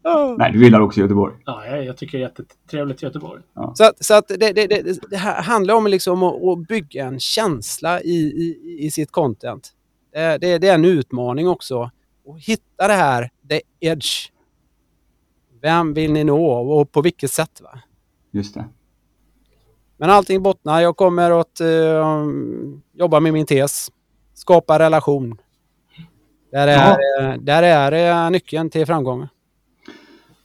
Ja, Nej, du gillar också Göteborg. ja, jag jag tycker det är jättetrevligt i Göteborg. Så att, så att det, det, det, det här handlar om liksom att, att bygga en känsla i, i, i sitt content. Det, det, det är en utmaning också. Att hitta det här, the edge. Vem vill ni nå och på vilket sätt? Va? Just det. Men allting bottnar. Jag kommer att eh, jobba med min tes. Skapa relation. Där är, eh, där är eh, nyckeln till framgång.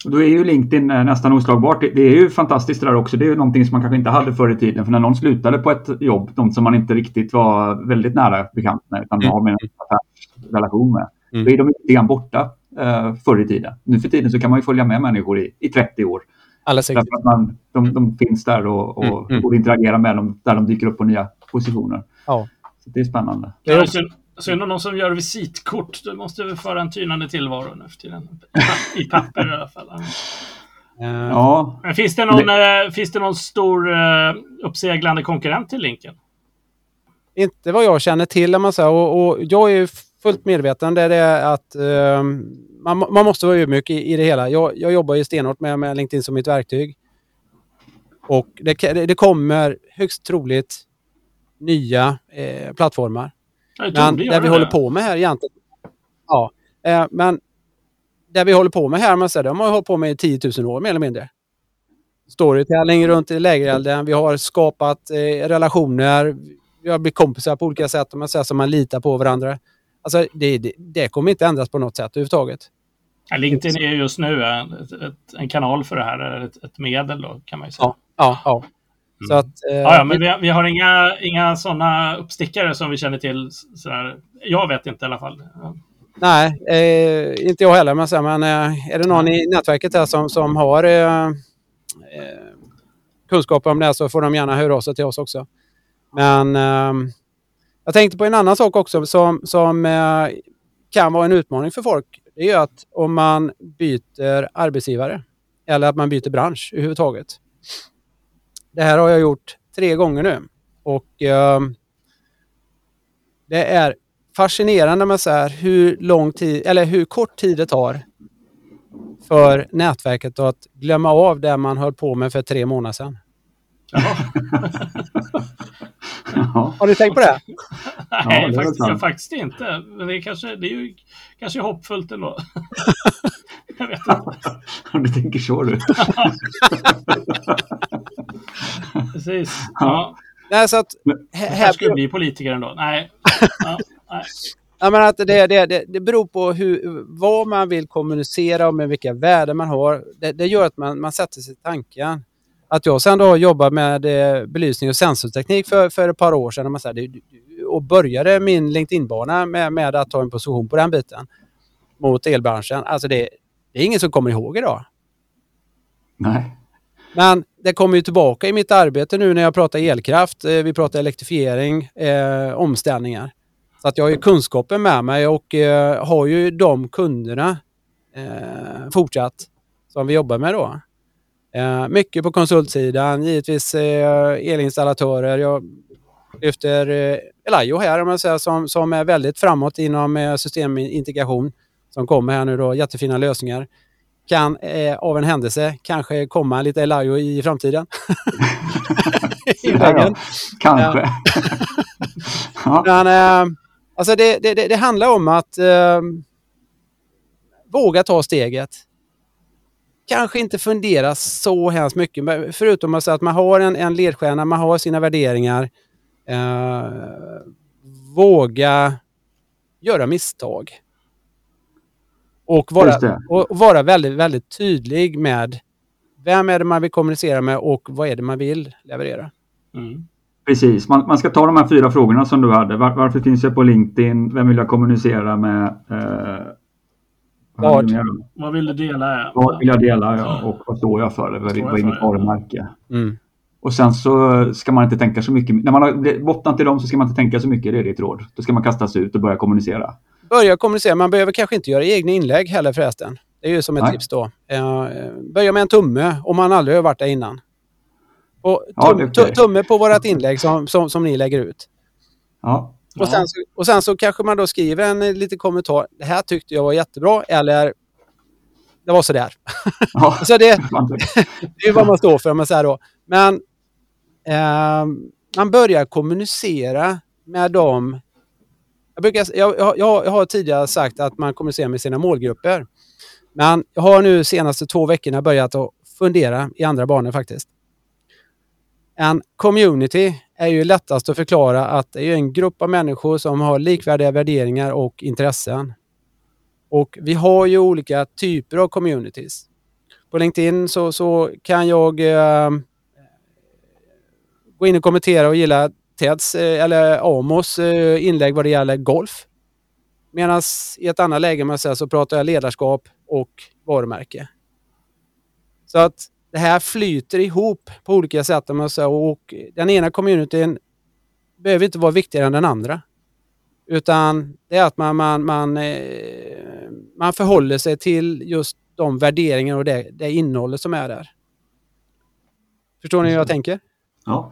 Och då är ju LinkedIn nästan oslagbart. Det, är ju fantastiskt det där också. Det är ju någonting som man kanske inte hade förr i tiden. För när någon slutade på ett jobb, de som man inte riktigt var väldigt nära bekant med, utan Mm. har med en affärsrelation med, Mm. då är de lite grann borta eh, förr i tiden. Nu för tiden så kan man ju följa med människor i, i 30 år. Därför att man, de, de finns där och, och Mm, mm. borde interagera med dem där de dyker upp på nya positioner. Ja. Så det är spännande. Det är också- synd, om någon som gör visitkort. Du måste väl föra en tynande tillvaro nu för tiden. I pa- I papper i alla fall. Eh, Ja, Men finns det någon, eh, finns det någon stor eh, uppseglande konkurrent till Linken? Inte vad jag känner till, man säger. Och, och jag är ju fullt medveten. Det är det att eh, man, man måste vara ödmjuk i, i det hela. Jag, jag jobbar ju stenhårt med, med LinkedIn som mitt verktyg. Och det, det det kommer högst troligt nya eh, plattformar. Men det göra vi det. håller på med här egentligen. Ja, eh, men det vi håller på med här, man säger, det har man hållit på med i 10 000 år mer eller mindre. Storytelling runt i lägerelden. Vi har skapat eh, relationer. Vi har blivit kompisar på olika sätt. om Man säger, så man litar på varandra. Alltså, det, det, det kommer inte ändras på något sätt överhuvudtaget. Ja, LinkedIn är ju just nu en, ett, en kanal för det här, eller ett, ett medel då kan man ju säga. Ja, ja, ja. Så att, eh, Ja, ja, men vi, vi har inga, inga sådana uppstickare som vi känner till. Sådär. Jag vet inte i alla fall. Nej, eh, inte jag heller. Men, så men eh, är det någon i nätverket här som, som har eh, eh, kunskap om det så får de gärna höra av sig till oss också. Men ehm, jag tänkte på en annan sak också som, som eh, kan vara en utmaning för folk. Det är ju att om man byter arbetsgivare eller att man byter bransch överhuvudtaget. Det här har jag gjort tre gånger nu och ehm, det är fascinerande med så här hur lång tid eller hur kort tid det tar för nätverket att glömma av det man höll på med för tre månader sedan. Ja. Har du tänkt på det? Nej, det är väl faktiskt, jag, faktiskt inte. Men det är, kanske, det är ju kanske hoppfullt ändå. [LAUGHS] jag vet inte. Du tänker så du. [LAUGHS] Precis. Ja. Nej, så att Här här, skulle bli politiker ändå. Nej. Ja, nej. Ja, men att det, det, det, det beror på hur, vad man vill kommunicera och med vilka värden man har. Det, det gör att man, man sätter sig i tanken. Att jag sen då jobbar med eh, belysning och sensorteknik för, för ett par år sedan och, man säger, det- det- och började min LinkedIn-bana med, med att ta en position på den biten mot elbranschen. Alltså det, det är ingen som kommer ihåg idag. Nej. Men det kommer ju tillbaka i mitt arbete nu när jag pratar elkraft. eh, Vi pratar elektrifiering, eh, omställningar. Så att jag har ju kunskapen med mig och eh, har ju de kunderna eh, fortsatt som vi jobbar med då. Eh, mycket på konsultsidan, givetvis eh, elinstallatörer. Jag lyfter eh, Elayo här om man säger, som, som är väldigt framåt inom eh, systemintegration. Som kommer här nu då, jättefina lösningar kan eh, av en händelse kanske komma lite Elayo i framtiden. [LAUGHS] [LAUGHS] I Ja. Kanske. [LAUGHS] Ja. Men, eh, alltså det, det, det, det handlar om att eh, våga ta steget. Kanske inte fundera så hemskt mycket, men förutom att, säga att man har en, en ledstjärna, man har sina värderingar. Eh, våga göra misstag. Och vara, och vara väldigt, väldigt tydlig med vem är det man vill kommunicera med och vad är det man vill leverera. Mm. Precis, man, man ska ta de här fyra frågorna som du hade. Var, varför finns jag på LinkedIn? Vem vill jag kommunicera med? Eh, vad hade Vad? vill du dela? Ja. Vad vill jag dela ja, och vad står jag för? Vad, är mitt för, ja. varumärke? Mm. Och sen så ska man inte tänka så mycket. När man har bottnat i dem så ska man inte tänka så mycket. Det är ditt råd. Då ska man kastas ut och börja kommunicera. börja kommunicera. Man behöver kanske inte göra egna inlägg heller förresten. Det är ju som ett Nej. tips då. Eh, börja med en tumme om man aldrig har varit där innan. Och Ja, tum, okej. tu- tumme på vårat inlägg som, som, som ni lägger ut. Ja, Och, sen så, och sen så kanske man då skriver en eh, liten kommentar. Det här tyckte jag var jättebra. Eller det var sådär. ja. [LAUGHS] Så det, [LAUGHS] [LAUGHS] det är vad man står för om man säger då. Men ehm, man börjar kommunicera med dem. Jag, brukar, jag, jag jag har tidigare sagt att man kommunicerar med sina målgrupper. Men jag har nu senaste två veckorna börjat att fundera i andra banor faktiskt. En community är ju lättast att förklara att det är en grupp av människor som har likvärdiga värderingar och intressen. Och vi har ju olika typer av communities. På LinkedIn så, så kan jag eh, gå in och kommentera och gilla Teds eh, eller Amos eh, inlägg vad det gäller golf. Medan i ett annat läge man säger, så pratar jag ledarskap och varumärke. Så att det här flyter ihop på olika sätt. Och den ena communityn behöver inte vara viktigare än den andra. Utan det är att man, man, man, eh, man förhåller sig till just de värderingar och det, det innehållet som är där. Förstår ni hur jag tänker? Ja.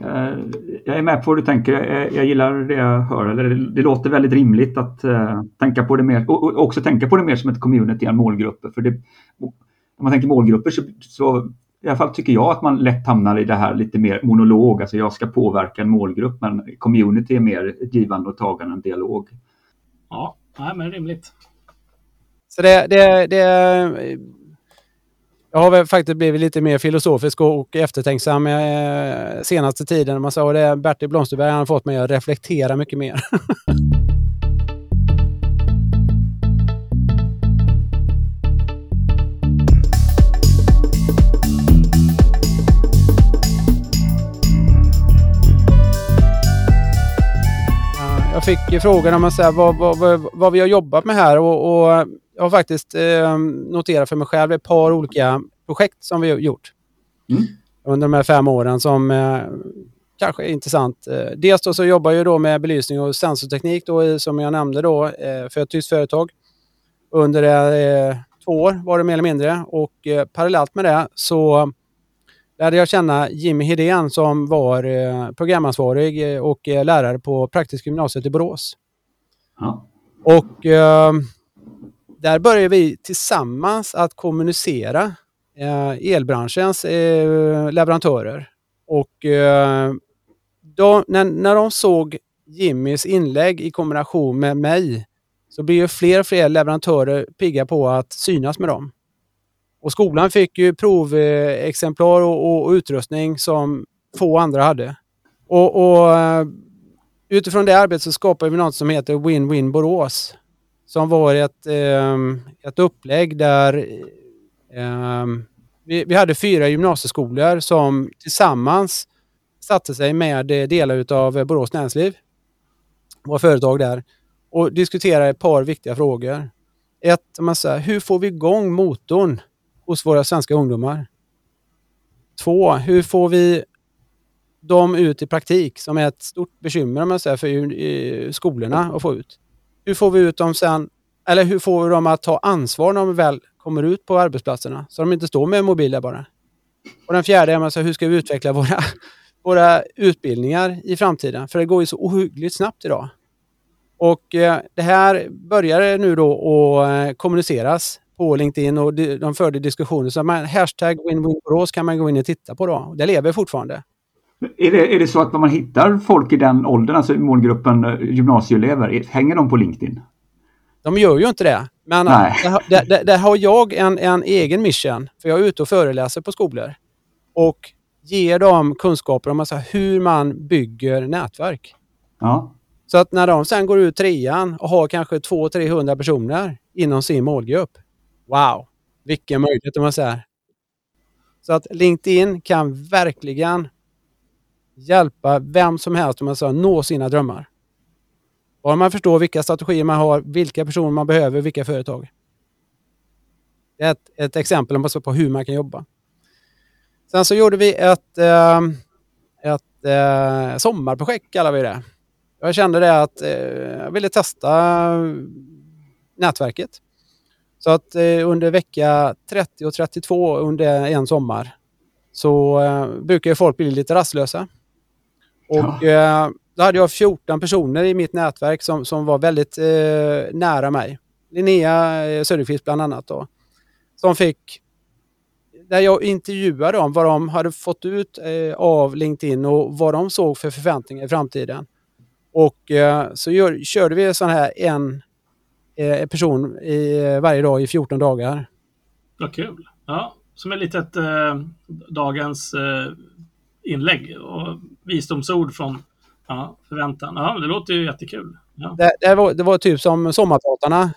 Eh, Jag är med på vad du tänker. Jag- gillar det jag hör. Eller det- låter väldigt rimligt att eh, tänka på det mer och också tänka på det mer som ett community än målgrupper. För det, man tänker målgrupper så, så i alla fall tycker jag att man lätt hamnar i det här lite mer monolog. Alltså jag ska påverka en målgrupp men community är mer givande och tagande, en dialog. Ja, nej, men rimligt. Så det, det, det, jag har väl faktiskt blivit lite mer filosofisk och, och eftertänksam eh, senaste tiden. Man sa det, Bertil Blomsterberg han har fått mig att reflektera mycket mer. [LAUGHS] Jag fick frågan om så här, vad, vad, vad, vad, vi har jobbat med här och, och jag har faktiskt eh, noterat för mig själv ett par olika projekt som vi har gjort mm. under de här fem åren som eh, kanske är intressant. Eh, dels då så jobbar jag då med belysning och sensorteknik då, som jag nämnde då eh, för ett tyskt företag. Under eh, två år var det mer eller mindre och eh, parallellt med det så lärde jag känna Jimmy Hedén som var eh, programansvarig eh, och eh, lärare på Praktiska gymnasiet i Borås. Ja. Och eh, där började vi tillsammans att kommunicera elbranschens leverantörer. Och då, när, när de såg Jimmys inlägg i kombination med mig så blir ju fler och fler leverantörer pigga på att synas med dem. Och skolan fick ju provexemplar och, och, utrustning som få andra hade. Och, och eh, utifrån det arbetet så skapade vi något som heter Win-Win Borås. Som var ett, eh, ett upplägg där eh, vi, vi hade fyra gymnasieskolor som tillsammans satte sig med delar av Borås näringsliv, våra företag där, och diskuterade ett par viktiga frågor. Ett, man säger, hur får vi igång motorn hos våra svenska ungdomar? Två, hur får vi dem ut i praktik som är ett stort bekymmer om jag säger, för skolorna att få ut. Hur får vi ut dem sen, eller hur får vi dem att ta ansvar när de väl kommer ut på arbetsplatserna så de inte står med mobiler bara. Och den fjärde är man säger, alltså, hur ska vi utveckla våra, [LAUGHS] våra utbildningar i framtiden? För det går ju så ohyggligt snabbt idag. Och eh, det här börjar nu då att eh, kommuniceras på LinkedIn och de förde diskussioner. Så man, hashtag WinWinBorås kan man gå in och titta på då. Det lever fortfarande. Är det, är det så att när man hittar folk i den åldern, alltså målgruppen eh, gymnasieelever, hänger de på LinkedIn? De gör ju inte det. Men där, där, där, har jag en, en egen mission. För jag är ute och föreläser på skolor. Och ger dem kunskaper om alltså hur man bygger nätverk. Ja. Så att när de sen går ut trean och har kanske 200-300 personer inom sin målgrupp. Wow, vilken möjlighet om man säger. Så att LinkedIn kan verkligen hjälpa vem som helst om man säger, nå sina drömmar. Bara man förstår vilka strategier man har, vilka personer man behöver, vilka företag. Det är ett, ett exempel på hur man kan jobba. Sen så gjorde vi ett, eh, ett eh, sommarprojekt kallar vi det. Jag kände det att eh, jag ville testa nätverket. Så att eh, under vecka 30 och 32 under en sommar så eh, brukar folk bli lite rastlösa. Och ja. eh, då hade jag 14 personer i mitt nätverk som, som var väldigt eh, nära mig. Linnea eh, Söderqvist bland annat då. Som fick där jag intervjuade dem vad de hade fått ut eh, av LinkedIn och vad de såg för förväntningar i framtiden. Och eh, så gör, körde vi sån här en eh, person i, varje dag i 14 dagar. Vad kul! Ja, som ett litet eh, dagens eh, inlägg och visdomsord från ja, förväntan. Ja, det låter ju jättekul. Ja. Det, det, var, det var typ som sommarpratarna.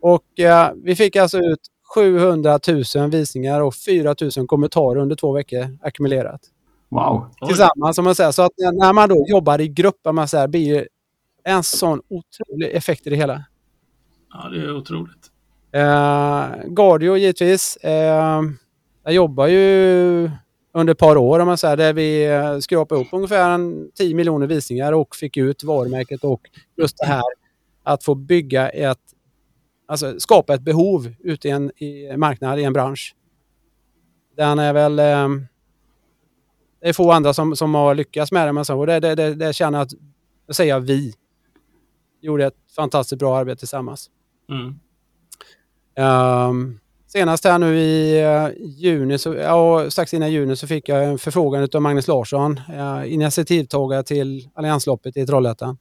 Och eh, vi fick alltså ut 700 000 visningar och 4 000 kommentarer under två veckor ackumulerat. Wow! Tillsammans, som man säger. Så att när man då jobbar i grupp, man säger, blir ju en sån otrolig effekt i det hela. Ja, det är otroligt. Eh, Gardio givetvis. Eh, jag jobbar ju under ett par år om man säger, där vi eh, skrapade ihop ungefär en 10 miljoner visningar och fick ut varumärket och just det här att få bygga ett, alltså skapa ett behov ute i en i marknad, i en bransch. Den är väl, eh, det är få andra som, som har lyckats med det, men så, och det, det, det, det känner att, då säger jag vi, gjorde ett fantastiskt bra arbete tillsammans. Mm. Um, senast här nu i uh, juni, så, ja, strax innan juni, så fick jag en förfrågan av Magnus Larsson, uh, initiativtagare till Alliansloppet i Trollhättan.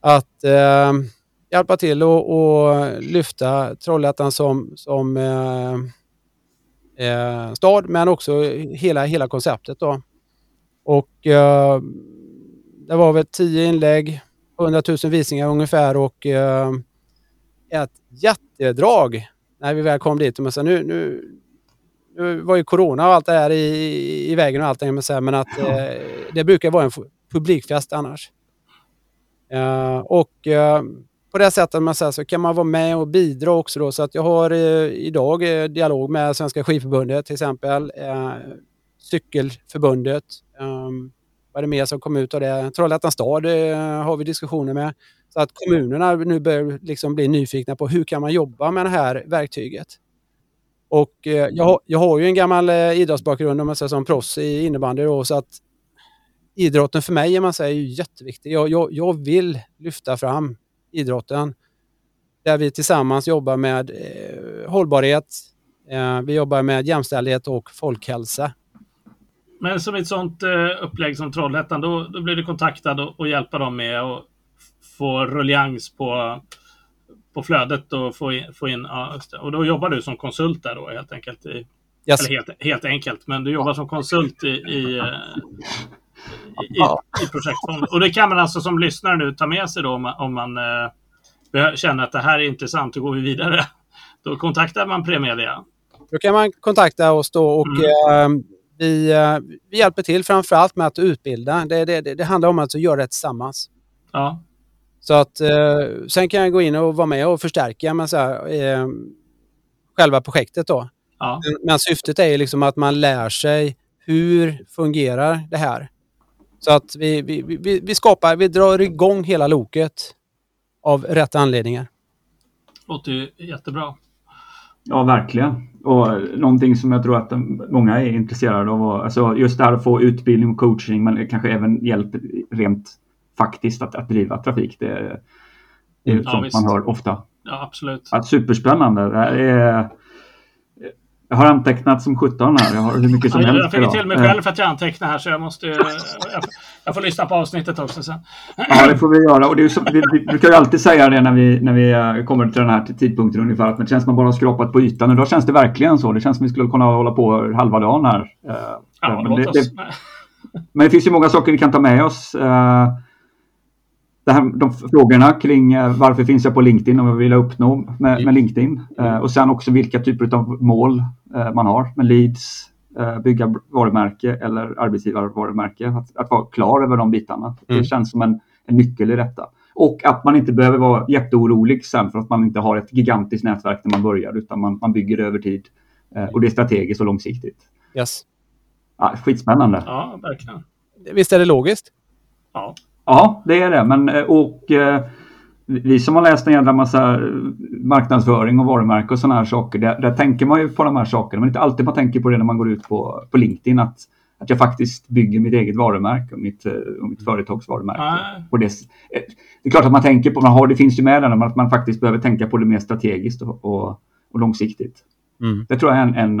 Att uh, hjälpa till och, och, lyfta Trollhättan som, som stad, men också hela, hela konceptet. Då. Och det var väl tio inlägg, 100 000 visningar ungefär och ett jättedrag när vi väl kom dit. Och nu, nu, nu var ju corona och allt det där i, i vägen och allting, men att eh, det brukar vara en publikfest annars. Eh, och eh, på det sättet man säger, så kan man vara med och bidra också. Då, så att jag har eh, idag eh, dialog med Svenska skidförbundet till exempel. Eh, Cykelförbundet. Vad är det mer som kom ut av det? Trollhättans stad eh, har vi diskussioner med. Så att kommunerna nu börjar liksom bli nyfikna på hur kan man jobba med det här verktyget. Och eh, jag, har, jag har ju en gammal eh, idrottsbakgrund om man säger som proffs i innebandy då, så att idrotten för mig man säger, är ju jätteviktig. Jag, jag, jag vill lyfta fram idrotten där vi tillsammans jobbar med eh, hållbarhet, eh, vi jobbar med jämställdhet och folkhälsa. Men som ett sånt eh, upplägg som Trollhättan, då, då blir du kontaktad och, och hjälpa dem med att få rullians på, på flödet och få in, få in ja, och då jobbar du som konsult där då helt enkelt? I, yes. Eller helt, helt enkelt, men du jobbar som konsult i, i, i, i projektfonden. Och det kan man alltså som lyssnare nu ta med sig då om man, om man eh, känner att det här är intressant, då går vi vidare. Då kontaktar man Premedia. Då kan man kontakta oss då och mm. eh, vi, eh, vi hjälper till framförallt med att utbilda. Det, det, det, handlar om att göra det tillsammans. Ja. Så att eh, sen kan jag gå in och vara med och förstärka med så här, eh, själva projektet då. Ja. Men syftet är liksom att man lär sig hur fungerar det här. Så att vi, vi, vi, vi skapar, vi drar igång hela loket av rätt anledningar. Låter ju jättebra. Ja, verkligen. Och någonting som jag tror att många är intresserade av. Alltså just det här att få utbildning och coaching men kanske även hjälp rent faktiskt att, att driva trafik. Det, det är ja, sånt visst. man hör ofta. Ja, absolut. Att superspännande. Det är, jag har antecknat som 17 här. Jag har hur mycket som ja, helst Jag fick till mig själv för att jag antecknar här så jag måste jag, jag, får lyssna på avsnittet också sen. Ja, det får vi göra. Och det är så, vi, vi brukar ju alltid säga det när vi, när vi eh, kommer till den här tidpunkten ungefär. Att det känns som att man bara har skrapat på ytan. Och då känns det verkligen så. Det känns som vi skulle kunna hålla på halva dagen här. Eh, ja, men, det, det, men det finns ju många saker vi kan ta med oss. Eh, det här, de frågorna kring eh, varför finns jag på LinkedIn och vad vill jag uppnå med, med LinkedIn. Eh, och sen också vilka typer av mål eh, man har med leads, bygga varumärke eller arbetsgivarvarumärke. Att, att vara klar över de bitarna. Mm. Det känns som en, en nyckel i detta. Och att man inte behöver vara jätteorolig sen för att man inte har ett gigantiskt nätverk när man börjar utan man, man bygger det över tid. Och det är strategiskt och långsiktigt. Yes. Ja, skitspännande. Ja, verkligen. Visst är det logiskt? Ja. Ja, det är det. Men, eh, och, eh, vi som har läst en jävla massa marknadsföring och varumärke och sådana här saker. Där, där, tänker man ju på de här sakerna. Men inte alltid man tänker på det när man går ut på, på LinkedIn. Att, att jag faktiskt bygger mitt eget varumärke och mitt, eh, och mitt företags varumärke. Och det, det är klart att man tänker på, man har, det finns ju med den, att man faktiskt behöver tänka på det mer strategiskt och, och, och långsiktigt. Mm. Det tror jag är en, en,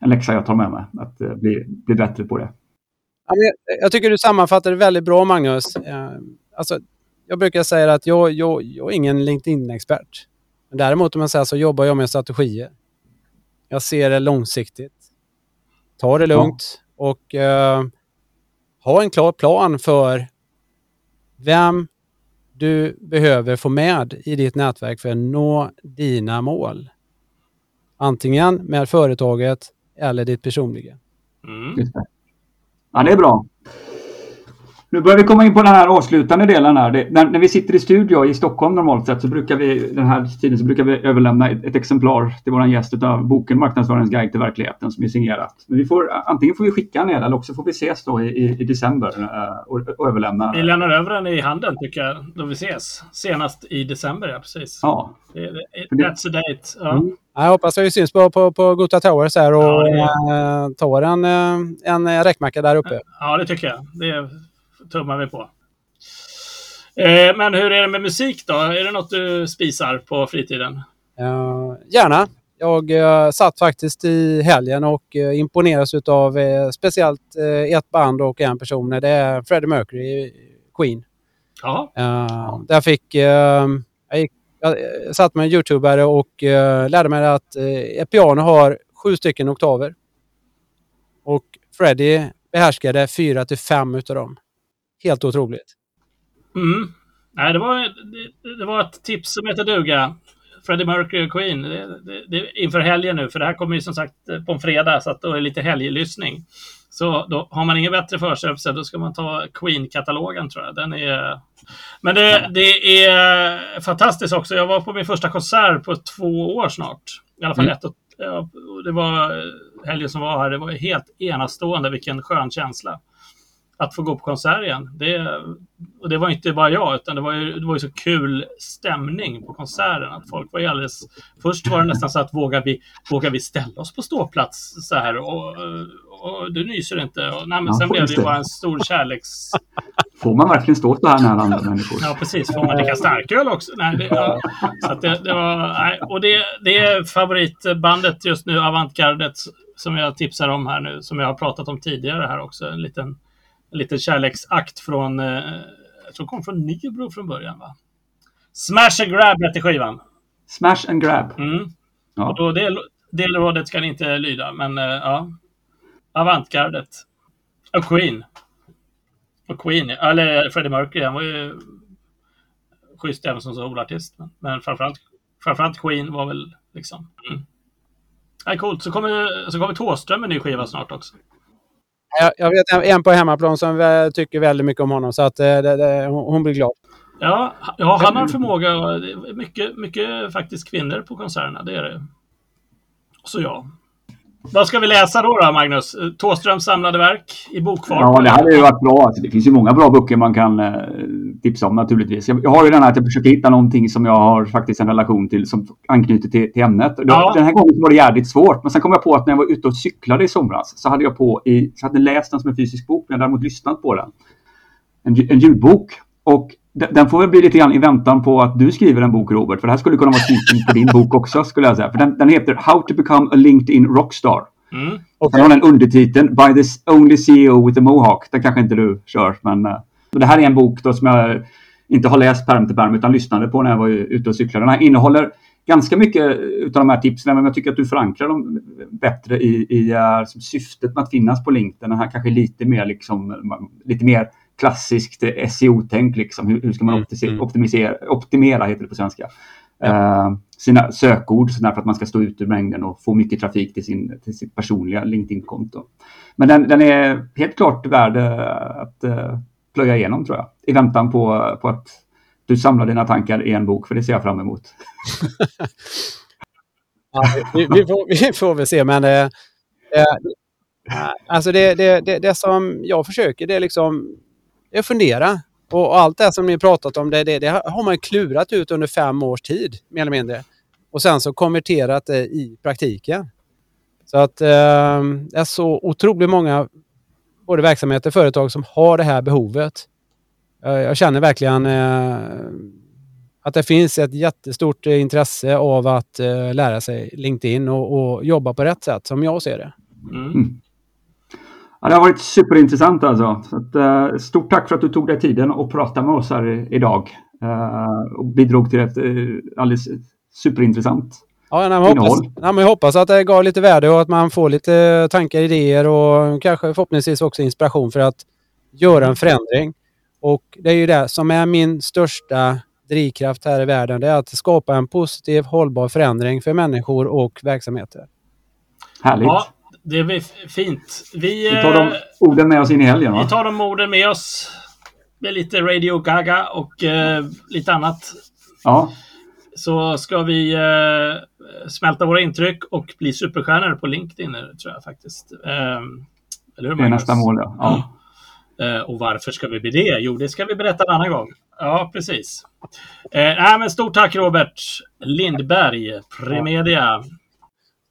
en läxa jag tar med mig. Att bli, bli bättre på det. Jag tycker du sammanfattar det väldigt bra, Magnus. Eh, alltså, jag brukar säga att jag, jag, jag är ingen LinkedIn-expert. Däremot om man säger så jobbar jag med strategier. Jag ser det långsiktigt. Ta det lugnt ja. och uh, ha en klar plan för vem du behöver få med i ditt nätverk för att nå dina mål. Antingen med företaget eller ditt personliga. Mm. Ja, det är bra. Nu börjar vi komma in på den här avslutande delen. Här. Det, när, när, vi sitter i studio i Stockholm normalt sett så brukar vi den här tiden så brukar vi överlämna ett, ett exemplar till vår gäst av boken Marknadsföringens guide till verkligheten som är signerat. Men vi får, antingen får vi skicka ner eller också får vi ses då i, i, i december uh, och, och, överlämna. Vi lämnar över den i handen tycker jag då vi ses. Senast i december, ja precis. Ja. Det, det, that's a date. Ja. Mm. Jag hoppas att vi syns på, på, på Gota Towers här och ja, äh, tar en, eh, en räkmacka där uppe. Ja, det tycker jag. Det tummar vi på. Eh, men hur är det med musik då? Är det något du spisar på fritiden? Uh, gärna. Jag uh, satt faktiskt i helgen och uh, imponeras av uh, speciellt ett band och en person. Det är Freddie Mercury, Queen. Ja. där fick jag gick jag satt med en youtubare och uh, lärde mig att uh, ett piano har sju stycken oktaver. Och Freddie behärskade fyra till fem utav dem. Helt otroligt. Mm. Nej, det var, det, det, var ett tips som heter duga. Freddie Mercury och Queen det, det, det, inför helgen nu, för det här kommer ju som sagt på en fredag, så att då är det lite helglyssning. Så då har man inget bättre för sig, så då ska man ta Queen-katalogen tror jag. Den är... Men det, det är fantastiskt också. Jag var på min första konsert på två år snart. I alla fall mm. ett och, Det var helgen som var här. Det var helt enastående. Vilken skön känsla att få gå på konsert igen. Det, och det var inte bara jag, utan det var ju, det var ju så kul stämning på konserten. Att folk var ju alldeles... Först var det nästan så att vågar vi, vågar vi ställa oss på ståplats så här? Och, och du nyser inte. Och, nej, men ja, sen blev det ju bara en stor kärleks... Får man verkligen stå så här nära andra människor? Ja, precis. Får man dricka starköl också? Nej, det, ja. så det, det, var, nej. Och det, det är favoritbandet just nu, Avantgardet, som jag tipsar om här nu, som jag har pratat om tidigare här också. En liten en liten kärleksakt från, eh, jag tror kom från Nybro från början va? Smash and Grab hette skivan. Smash and Grab. Mm. Ja. Och då del, delrådet ska ni inte lyda, men eh, ja. Avantgardet. Och Queen. Och Queen, eller Freddie Mercury, han var ju schysst även som solartist. Men, men framförallt, framförallt Queen var väl liksom... Mm. Ja, coolt. Så kommer, så kommer Thåström med en ny skiva snart också. Jag, jag vet en på hemmaplan som tycker väldigt mycket om honom, så att eh, det, det, hon blir glad. Ja, ja, han har förmåga. Mycket, mycket faktiskt kvinnor på konserterna, det är det. Så ja. Vad ska vi läsa då, då Magnus? Tåströms samlade verk i bokform? Ja, det hade ju varit bra. Alltså, det finns ju många bra böcker man kan eh, tipsa om naturligtvis. Jag, jag har ju den här att jag försöker hitta någonting som jag har faktiskt en relation till som anknyter till, till ämnet. Ja. Den här gången var det jävligt svårt. Men sen kom jag på att när jag var ute och cyklade i somras så hade jag på i, så hade läst den som en fysisk bok, men jag hade däremot lyssnat på den. En, en ljudbok. Och den får väl bli lite grann i väntan på att du skriver en bok Robert. För det här skulle kunna vara titeln på din bok också skulle jag säga. För den, den heter How to become a LinkedIn rockstar. Mm. Och sen har den undertiteln By the only CEO with a mohawk. Den kanske inte du kör. Men uh, det här är en bok då som jag inte har läst pärm till pärm utan lyssnade på när jag var ute och cyklade. Den här innehåller ganska mycket av de här tipsen, men jag tycker att du förankrar dem bättre i, i uh, syftet med att finnas på LinkedIn. Den här kanske lite mer, liksom, lite mer klassiskt SEO-tänk. Liksom. Hur, hur, ska man mm, mm. optimisera, optimera, heter det på svenska, ja. uh, sina sökord så för att man ska stå ut ur mängden och få mycket trafik till, sin, till sitt personliga LinkedIn-konto. Men den, den, är helt klart värd att uh, plöja igenom tror jag. I väntan på, på att du samlar dina tankar i en bok, för det ser jag fram emot. [LAUGHS] ja, vi, vi, får, vi får väl se, men eh, eh, alltså det, det, det, det, som jag försöker det är liksom det är att fundera. Och, och allt det som ni pratat om, det, det, det, har man klurat ut under fem års tid, mer eller mindre. Och sen så konverterat det i praktiken. Så att eh, det är så otroligt många både verksamheter och företag som har det här behovet. Jag känner verkligen eh, att det finns ett jättestort intresse av att eh, lära sig LinkedIn och, och, jobba på rätt sätt, som jag ser det. Mm. mm. Ja, det har varit superintressant alltså. Så att, stort tack för att du tog dig tiden och pratade med oss här idag. Och bidrog till ett alldeles superintressant Ja, nej, men hoppas, nej, men jag hoppas att det gav lite värde och att man får lite tankar, idéer och kanske förhoppningsvis också inspiration för att göra en förändring. Och det är ju det som är min största drivkraft här i världen. Det är att skapa en positiv, hållbar förändring för människor och verksamheter. Härligt. Ja, det blir fint. Vi, vi tar de orden med oss in i helgen va? Vi tar de orden med oss. Med lite Radio Gaga och uh, lite annat. Ja. Så ska vi uh, smälta våra intryck och bli superstjärnor på LinkedIn tror jag faktiskt. Uh, eller hur, det är nästa mål ja. ja. Uh, och varför ska vi bli det? Jo, det ska vi berätta en annan gång. Ja, precis. Nej, men stort tack Robert Lindberg, Premedia.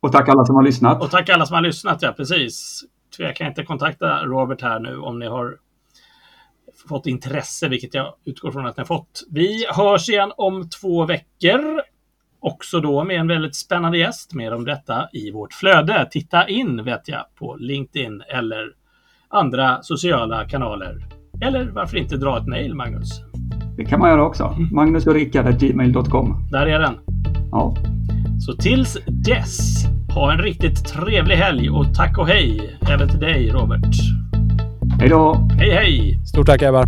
Och tack alla som har lyssnat. Och tack alla som har lyssnat, ja precis. Tveka inte kontakta Robert här nu om ni har fått intresse, vilket jag utgår från att ni har fått. Vi hörs igen om två veckor. Också då med en väldigt spännande gäst. Mer om detta i vårt flöde. Titta in, vet jag, på LinkedIn eller andra sociala kanaler. Eller varför inte dra ett mejl, Magnus? Det kan man göra också. Mm. Magnus och Rickard.gmail.com. Där är den. Ja. Så tills dess, ha en riktigt trevlig helg och tack och hej även till dig Robert. Hej då! Hej hej! Stort tack Ebba!